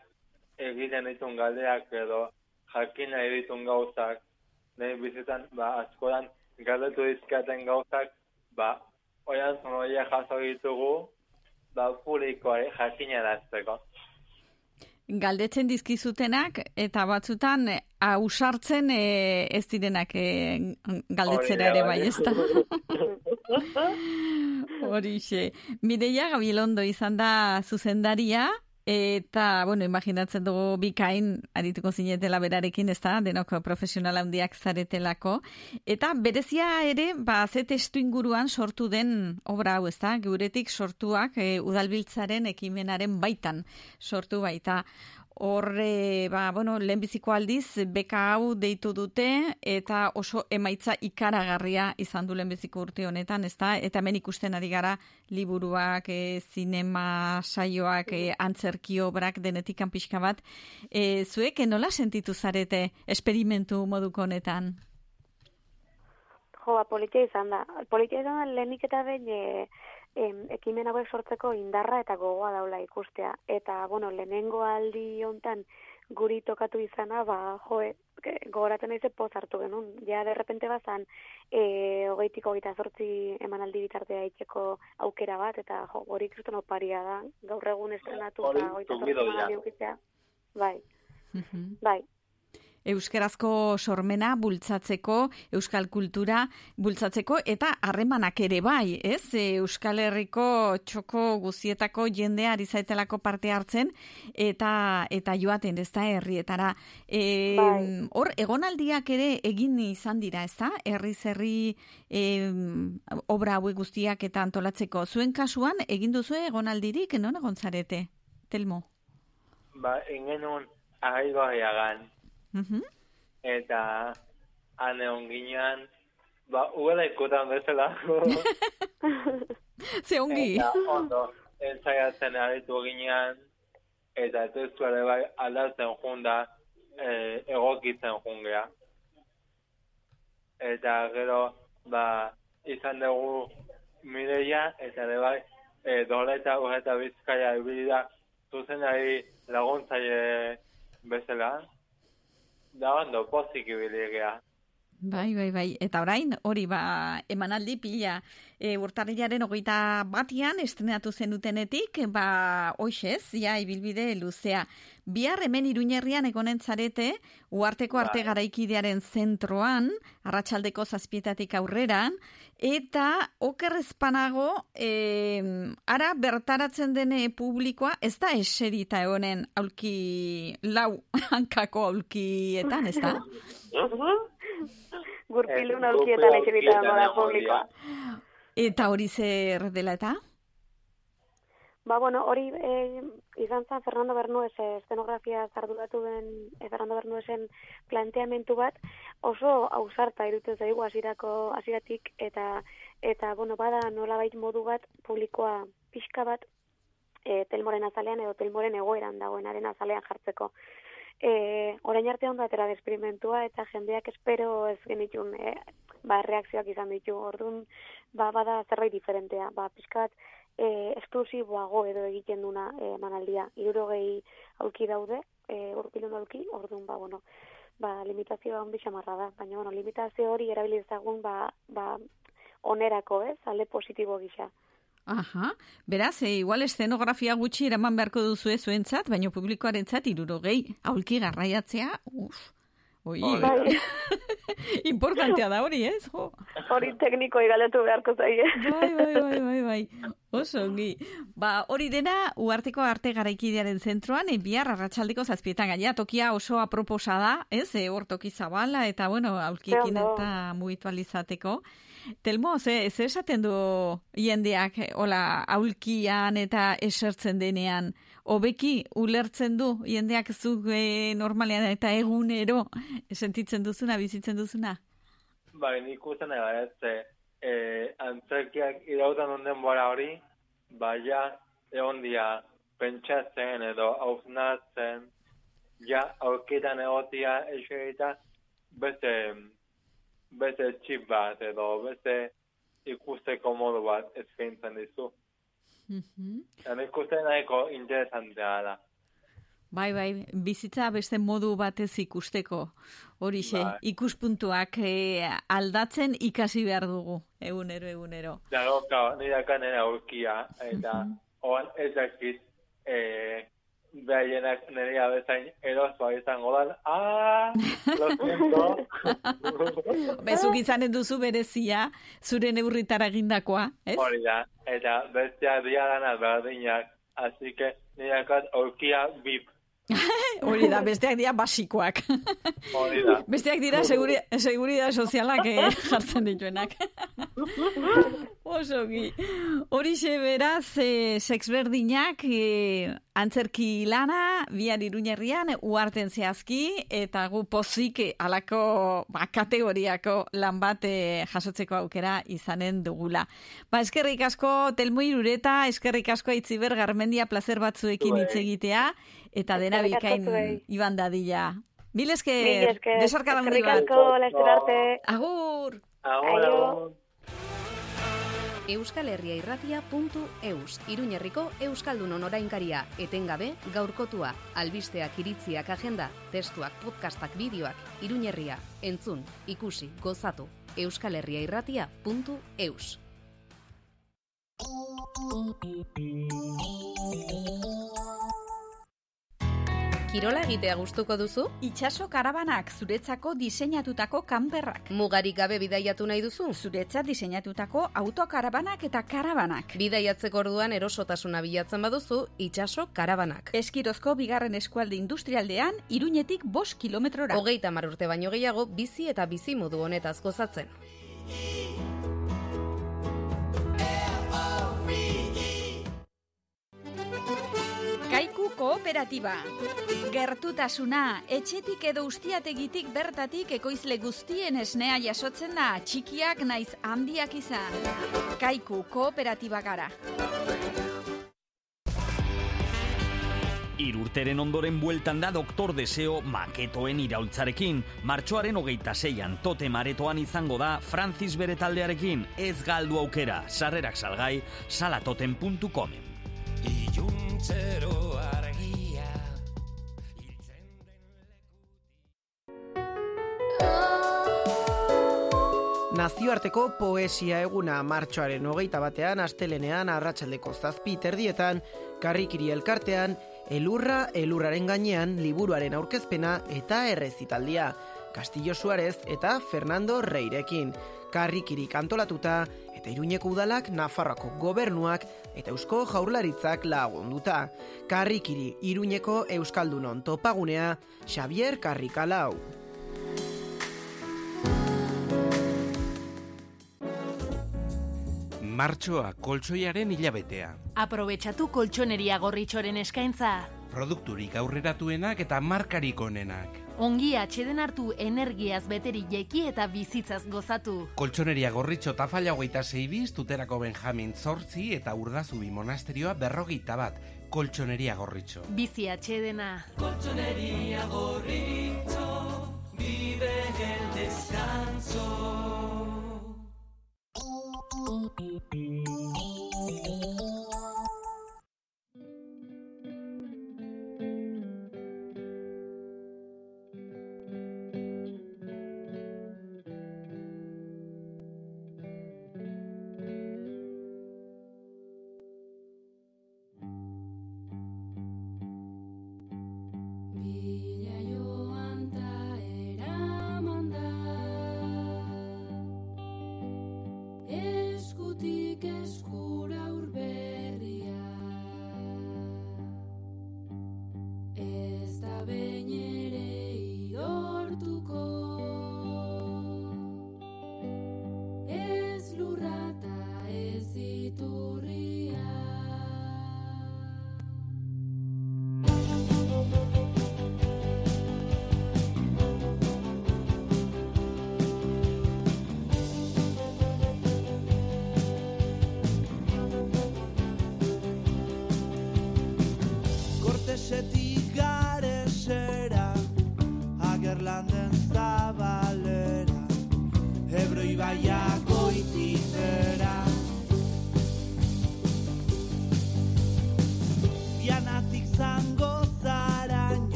egiten ditun galdeak edo jakin nahi ditun gauzak, nahi bizitan, ba, askoran galdetu dizkaten gauzak, ba, oian zonoia jaso ditugu, ba, publikoari jakinarazteko. Galdetzen dizkizutenak eta batzutan e, ausartzen e, ez direnak e, galdetzera ere bai, ez da? Horixe. Mireia Gabilondo izan da zuzendaria, eta, bueno, imaginatzen dugu bikain arituko zinetela berarekin, ez da, denok profesional handiak zaretelako. Eta berezia ere, ba, ze testu inguruan sortu den obra hau, ez da, guretik sortuak e, udalbiltzaren ekimenaren baitan sortu baita. Horre, ba, bueno, lehenbiziko aldiz, beka hau deitu dute, eta oso emaitza ikaragarria izan du lehenbiziko urte honetan, ezta? Eta hemen ikusten ari gara liburuak, e, zinema saioak, e, antzerki obrak, denetikan pixka bat. E, zuek, nola sentitu zarete esperimentu moduko honetan? Jo, ba, politia izan da. Politia izan da lehenik eta behin em, ekimen hauek sortzeko indarra eta gogoa daula ikustea. Eta, bueno, lehenengo aldi hontan guri tokatu izana, ba, jo, gogoratzen naiz poz hartu genuen. Ja, de repente bazan, e, hogeitik hogeita zortzi emanaldi bitartea itxeko aukera bat, eta jo, hori kriston oparia da. Gaur egun estrenatu, Hori, eta hogeita zortzi emanaldi. Bai, bai. Euskarazko sormena bultzatzeko, euskal kultura bultzatzeko eta harremanak ere bai, ez? E, Euskal Herriko txoko guzietako jendea ari zaitelako parte hartzen eta eta joaten, ez da, herrietara. E, Bai. Hor, egonaldiak ere egin izan dira, ez da? Herri zerri e, obra hauek guztiak eta antolatzeko. Zuen kasuan, egin duzu egonaldirik, non egon zarete? Telmo? Ba, ingenun ahaigoiagan, Mhm. eta han egon ginean, ba, uela ikutan bezala. Ze ongi. Eta ondo, ensaiatzen aritu ginean, eta testu ere bai aldatzen junda, e, egokitzen jungea. Eta gero, ba, izan dugu mireia, eta ere bai, e, doleta eta bizkaia ibilida, zuzenari laguntzaile bezala. Da ondo, pozik ibili. Bai, bai, bai. Eta orain, hori ba, emanaldi pila e, urtarrilaren hogeita batian estrenatu zenutenetik, ba, hoxez, ja, ibilbide luzea. Bihar hemen iruñerrian egonen zarete, uarteko arte garaikidearen zentroan, arratsaldeko zazpietatik aurreran, eta okerrezpanago, e, ara bertaratzen dene publikoa, ez da eserita egonen aulki, lau hankako aulkietan, ez da? Gurpilun aulkietan eserita dago da publikoa. Eta hori zer dela eta? Ba, bueno, hori e, izan zen Fernando Bernuez e, estenografia zarduratu den e, Fernando Bernuezen planteamentu bat oso ausarta irutu zaigu hasierako hasieratik eta eta bueno, bada nolabait modu bat publikoa pixka bat e, telmoren azalean edo telmoren egoeran dagoenaren azalean jartzeko. E, orain arte ondo atera desperimentua eta jendeak espero ez genitun e, ba, reakzioak izan ditu. Orduan, ba, bada zerbait diferentea. Ba, pixkat, e, esklusiboago edo egiten duna e, manaldia. Irurogei aulki daude, e, urpilun aulki, orduan, ba, bueno, ba, limitazioa ondi xamarra da. Baina, bueno, limitazio hori erabilizagun, ba, ba, onerako, ez, alde positibo gisa. Aha, beraz, e, igual eszenografia gutxi eraman beharko duzu zuentzat, baina publikoarentzat irurogei aulki garraiatzea, uf, oi, Bai. importantea da hori, ez? Jo. Hori tekniko igaletu beharko zaie. Bai, bai, bai, bai, bai. Oso ongi. Ba, hori dena, uarteko arte garaikidearen zentroan, e, bihar arratsaldeko zazpietan gaia, tokia oso aproposa da, ez? E, hor toki zabala, eta bueno, ondo. eta mugitu alizateko. Telmo, ze, ze esaten du jendeak, eh, hola, aulkian eta esertzen denean, hobeki ulertzen du jendeak zuk e, normalean eta egunero sentitzen duzuna, bizitzen duzuna? Bai, nik usten ega ez, e, antzerkiak irautan onden bora hori, baina egon dia pentsatzen edo hausnatzen, ja aurkitan egotia eserita beste, beste txip bat edo beste ikusteko modu bat eskaintzen dizu. Eta nik uste nahiko interesantea da. Bai, bai, bizitza beste modu batez ikusteko. Horixe, Bai. ikuspuntuak eh, aldatzen ikasi behar dugu, egunero, egunero. Dago, claro, nire nire aurkia, eta oan ez dakit, e, behaienak nire abezain erosoa izango dan, ah, lo siento. Bezuk izanen duzu berezia, zure neurritara egindakoa, ez? Hori da, eta besteak dira dana berdinak, así que nire aurkia bip, Hori da, besteak dira basikoak. hori da. Besteak dira seguri, seguridad sozialak eh, jartzen dituenak. Osogi. Horixe beraz, e, sexberdinak e, antzerki lana, bihar iruñerrian, uarten zehazki, eta gu pozik eh, alako ba, kategoriako lan bat eh, jasotzeko aukera izanen dugula. Ba, eskerrik asko Telmo Irureta, eskerrik asko Aitziber Garmendia placer batzuekin hitz egitea, eta dena bikain iban dadila. Mil Mil esker, besarkada handi Eskerrik bat. Agur! Agur, agur. euskalherriairratia.eus Iruñerriko Euskaldunon orainkaria, etengabe, gaurkotua, albisteak iritziak agenda, testuak, podcastak, bideoak, Iruñerria, entzun, ikusi, gozatu, euskalherriairratia.eus Kirola egitea gustuko duzu? Itxaso karabanak zuretzako diseinatutako kanperrak. Mugarik gabe bidaiatu nahi duzu? Zuretzat diseinatutako autokarabanak eta karabanak. Bidaiatzeko orduan erosotasuna bilatzen baduzu, itxaso karabanak. Eskirozko bigarren eskualde industrialdean, iruñetik bost kilometrora. Hogeita mar urte baino gehiago bizi eta bizi modu honetaz gozatzen. Kooperatiba. Gertutasuna, etxetik edo ustiategitik bertatik ekoizle guztien esnea jasotzen da, txikiak naiz handiak izan. Kaiku kooperatiba gara. Irurteren ondoren bueltan da Doktor Deseo maketoen iraultzarekin. Martxoaren hogeita zeian tote maretoan izango da Francis bere taldearekin ez galdu aukera. Sarrerak salgai salatoten.comen. Iluntzero Nazioarteko poesia eguna martxoaren hogeita batean, astelenean, arratsaldeko zazpi terdietan, karrikiri elkartean, elurra, elurraren gainean, liburuaren aurkezpena eta errezitaldia. Castillo Suarez eta Fernando Reirekin. Karrikiri kantolatuta eta Iruñeko udalak Nafarroako gobernuak eta Eusko Jaurlaritzak lagunduta. Karrikiri Iruñeko Euskaldunon topagunea Xavier Karrikalau. Martxoa koltsoiaren hilabetea. Aprobetxatu koltsoneria gorritxoren eskaintza. Produkturik aurreratuenak eta markarik onenak. Ongi atxeden hartu energiaz beteri jeki eta bizitzaz gozatu. Koltsoneria gorritxo tafalla hogeita zeibiz, tuterako Benjamin Zortzi eta urdazubi monasterioa berrogeita bat. Koltsoneria gorritxo. Bizi atxedena. Colchonería gorrito Vive el descanso Bila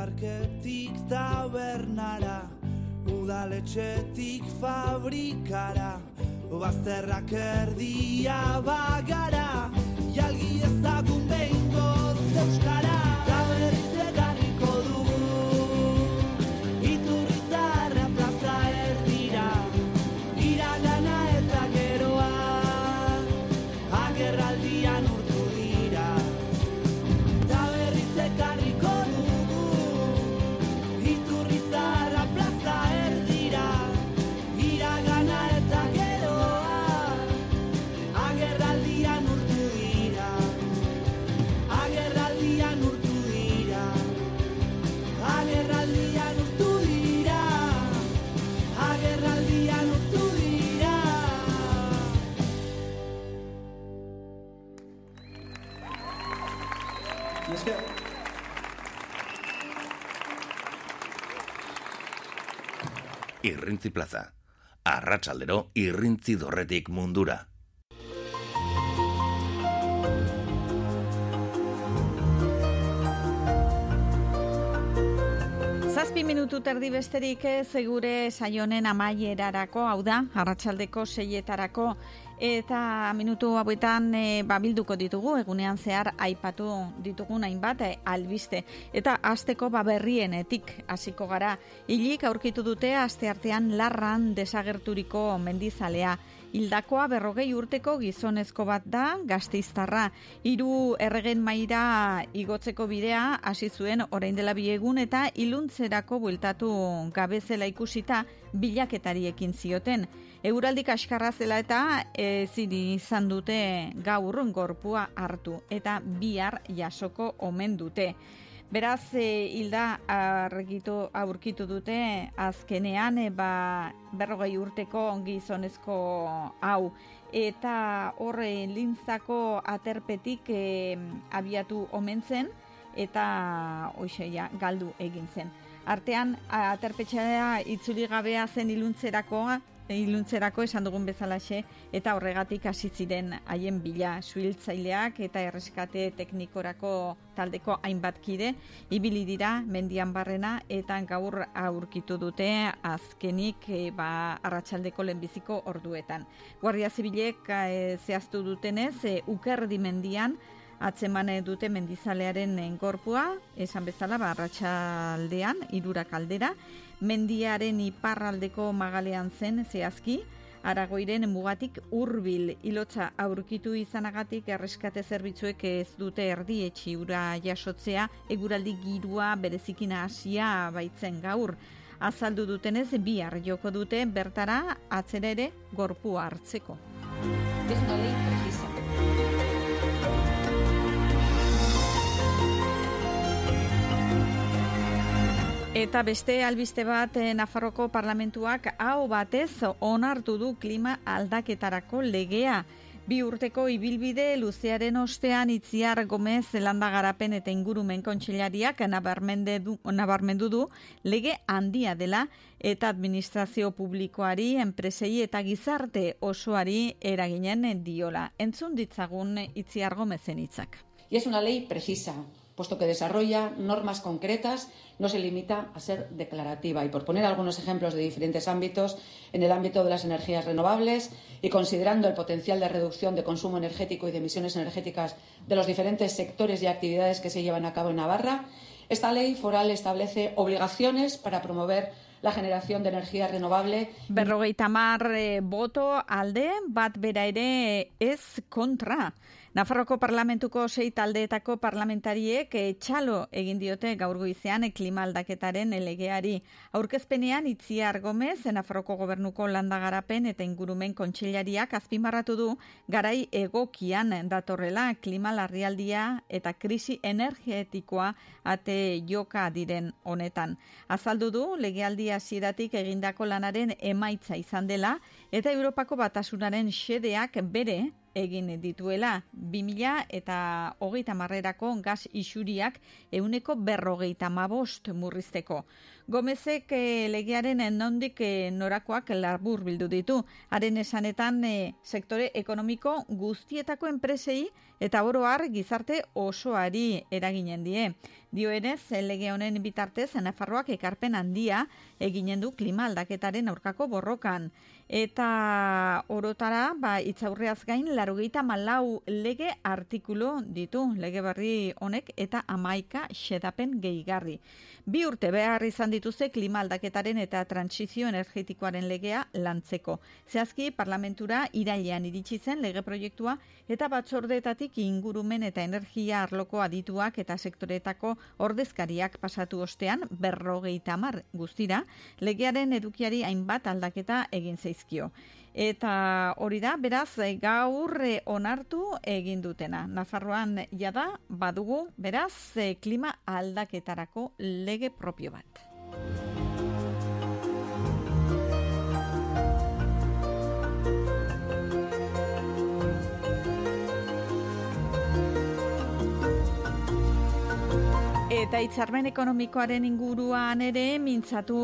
parketik tabernara Udaletxetik fabrikara bazterrak erdia bagara jalgi ezagun behingoz euskara Irrintzi plaza. Arratsaldero irrintzi dorretik mundura. Zazpi minutu terdi besterik ez gure saionen amaierarako, hau da, arratsaldeko seietarako, eta minutu hauetan e, babilduko ditugu, egunean zehar aipatu ditugun hainbat e, albiste. Eta asteko baberrienetik hasiko gara, hilik aurkitu dute aste artean larran desagerturiko mendizalea. Hildakoa berrogei urteko gizonezko bat da, gazteiztarra. Hiru erregen maira igotzeko bidea hasi zuen orain dela bi egun eta iluntzerako bueltatu gabezela ikusita bilaketari ekin zioten. Euraldik askarra zela eta ezin izan dute gaur gorpua hartu eta bihar jasoko omen dute. Beraz, e, hilda argitu aurkitu dute azkenean e, ba, berrogei urteko gizonezko hau. Eta horre lintzako aterpetik e, abiatu omen zen eta hoxeia galdu egin zen. Artean aterpetxea itzuli gabea zen iluntzerakoa, iluntzerako esan dugun bezalaxe eta horregatik hasi ziren haien bila suhiltzaileak eta erreskate teknikorako taldeko hainbat kide. Ibili dira mendian barrena eta gaur aurkitu dute azkenik e, ba, arratsaldeko lehenbiziko orduetan. Guardia Zibilek e, zehaztu dutenez e, ukerdi mendian atzeman dute mendizalearen gorpua, esan bezala, ba, arratsaldean, irurak aldera, mendiaren iparraldeko magalean zen zehazki, Aragoiren mugatik hurbil ilotza aurkitu izanagatik erreskate zerbitzuek ez dute erdi etxiura jasotzea eguraldi girua berezikina hasia baitzen gaur. Azaldu dutenez bihar joko dute bertara atzera ere gorpua hartzeko. Eta beste albiste bat eh, Nafarroko parlamentuak hau batez onartu du klima aldaketarako legea. Bi urteko ibilbide luzearen ostean Itziar Gomez landa garapen eta ingurumen kontseilariak nabarmendu, nabarmendu du lege handia dela eta administrazio publikoari, enpresei eta gizarte osoari eraginen diola. Entzun ditzagun Itziar Gomezen hitzak. Y es una ley precisa, puesto que desarrolla normas concretas, no se limita a ser declarativa. Y por poner algunos ejemplos de diferentes ámbitos, en el ámbito de las energías renovables y considerando el potencial de reducción de consumo energético y de emisiones energéticas de los diferentes sectores y actividades que se llevan a cabo en Navarra, esta ley foral establece obligaciones para promover la generación de energía renovable. Berrogeita mar eh, boto alde, bat bera ere ez kontra. Nafarroko parlamentuko sei taldeetako parlamentariek eh, txalo egin diote gaur goizean eh, klima aldaketaren legeari. Aurkezpenean Itziar Gomez, Nafarroko gobernuko landagarapen eta ingurumen kontseilariak azpimarratu du garai egokian datorrela klima larrialdia eta krisi energetikoa ate joka diren honetan. Azaldu du legealdi hasieratik egindako lanaren emaitza izan dela eta Europako batasunaren xedeak bere egin dituela 2000 eta hogeita marrerako gaz isuriak euneko berrogeita mabost murrizteko. Gomezek e, legearen nondik e, norakoak labur bildu ditu. Haren esanetan e, sektore ekonomiko guztietako enpresei eta oroar gizarte osoari eraginen die. Dioenez, lege honen bitartez, Nafarroak ekarpen handia eginen du klima aldaketaren aurkako borrokan. Eta orotara, ba, itzaurreaz gain, larogeita malau lege artikulu ditu lege berri honek eta amaika xedapen gehigarri. Bi urte behar izan dituzte klima aldaketaren eta transizio energetikoaren legea lantzeko. Zehazki, parlamentura irailean iritsi zen lege proiektua eta batzordetatik ingurumen eta energia arloko adituak eta sektoretako ordezkariak pasatu ostean berrogeita mar guztira, legearen edukiari hainbat aldaketa egin zaizkio. Eta hori da, beraz, gaur eh, onartu egin dutena. Nafarroan jada badugu, beraz, eh, klima aldaketarako lege propio bat. Eta hitzarmen ekonomikoaren inguruan ere mintzatu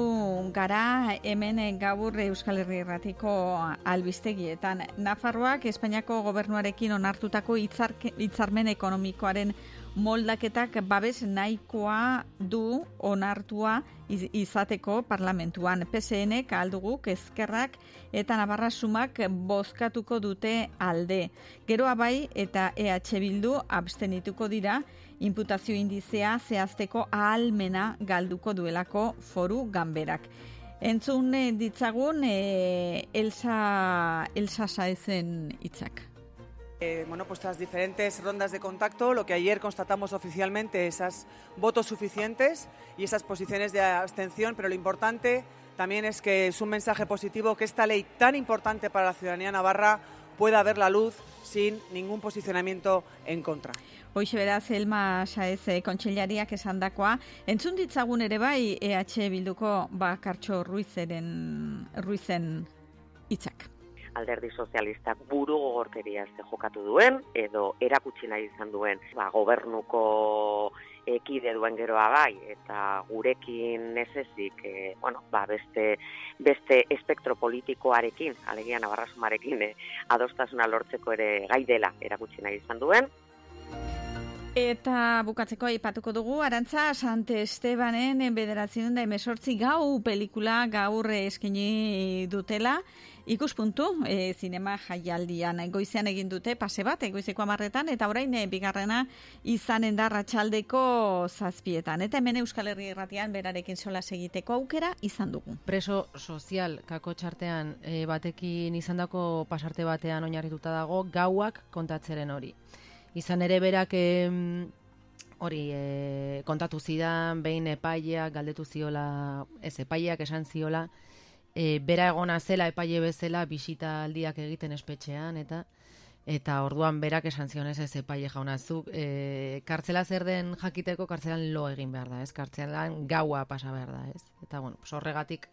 gara hemen gaur Euskal Herri Erratiko albistegietan. Nafarroak Espainiako gobernuarekin onartutako hitzarmen ekonomikoaren moldaketak babes nahikoa du onartua iz- izateko parlamentuan. PSN alduguk ezkerrak eta Navarra sumak bozkatuko dute alde. Geroa bai eta EH Bildu abstenituko dira imputazio indizea zehazteko ahalmena galduko duelako foru ganberak. Entzun eh, ditzagun eh, Elsa, Elsa Saezen hitzak. Eh, bueno, pues tras diferentes rondas de contacto, lo que ayer constatamos oficialmente, esas votos suficientes y esas posiciones de abstención, pero lo importante también es que es un mensaje positivo que esta ley tan importante para la ciudadanía navarra pueda ver la luz sin ningún posicionamiento en contra. Hoixe beraz, Elma Saez eh, kontseilariak esandakoa. Entzun ditzagun ere bai EH Bilduko bakartxo Ruizeren, Ruizen hitzak. alderdi sozialistak buru gogorkeria ez jokatu duen, edo erakutsi nahi izan duen, ba, gobernuko ekide duen geroa bai, eta gurekin ez ezik, e, bueno, ba, beste, beste espektro politikoarekin, alegia nabarrasumarekin, e, adostasuna lortzeko ere gai dela erakutsi nahi izan duen, Eta bukatzeko aipatuko dugu, Arantza Sante Estebanen bederatzen da emesortzi gau pelikula gaur eskini dutela, ikuspuntu e, zinema jaialdian. Goizean egin dute pase bat, goizeko amarretan, eta orain e, bigarrena izanen da ratxaldeko zazpietan. Eta hemen Euskal Herri irratian berarekin sola egiteko aukera izan dugu. Preso sozial kako txartean e, batekin izandako pasarte batean oinarrituta dago gauak kontatzeren hori. Izan ere berak em, hori e, kontatu zidan, behin epaileak galdetu ziola, ez epaileak esan ziola, e, bera egona zela epaile bezala bisita aldiak egiten espetxean, eta eta orduan berak esan zion ez epaile jauna zuk, e, kartzela zer den jakiteko kartzelan lo egin behar da, ez? Kartzelan gaua pasa behar da, ez? Eta bueno, horregatik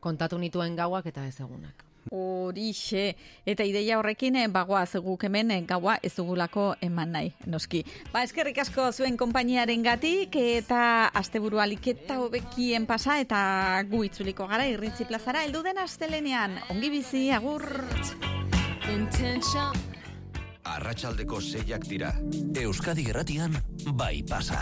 kontatu nituen gauak eta ez egunak. Horixe, eta ideia horrekin eh, bagoaz guk hemen eh, gaua ez dugulako eman nahi, noski. Ba, eskerrik asko zuen konpainiaren gatik, eta asteburu aliketa hobekien pasa, eta gu itzuliko gara irrintzi plazara, heldu den astelenean, ongi bizi, agur! Arratsaldeko seiak dira. Euskadi Erratian bai pasa.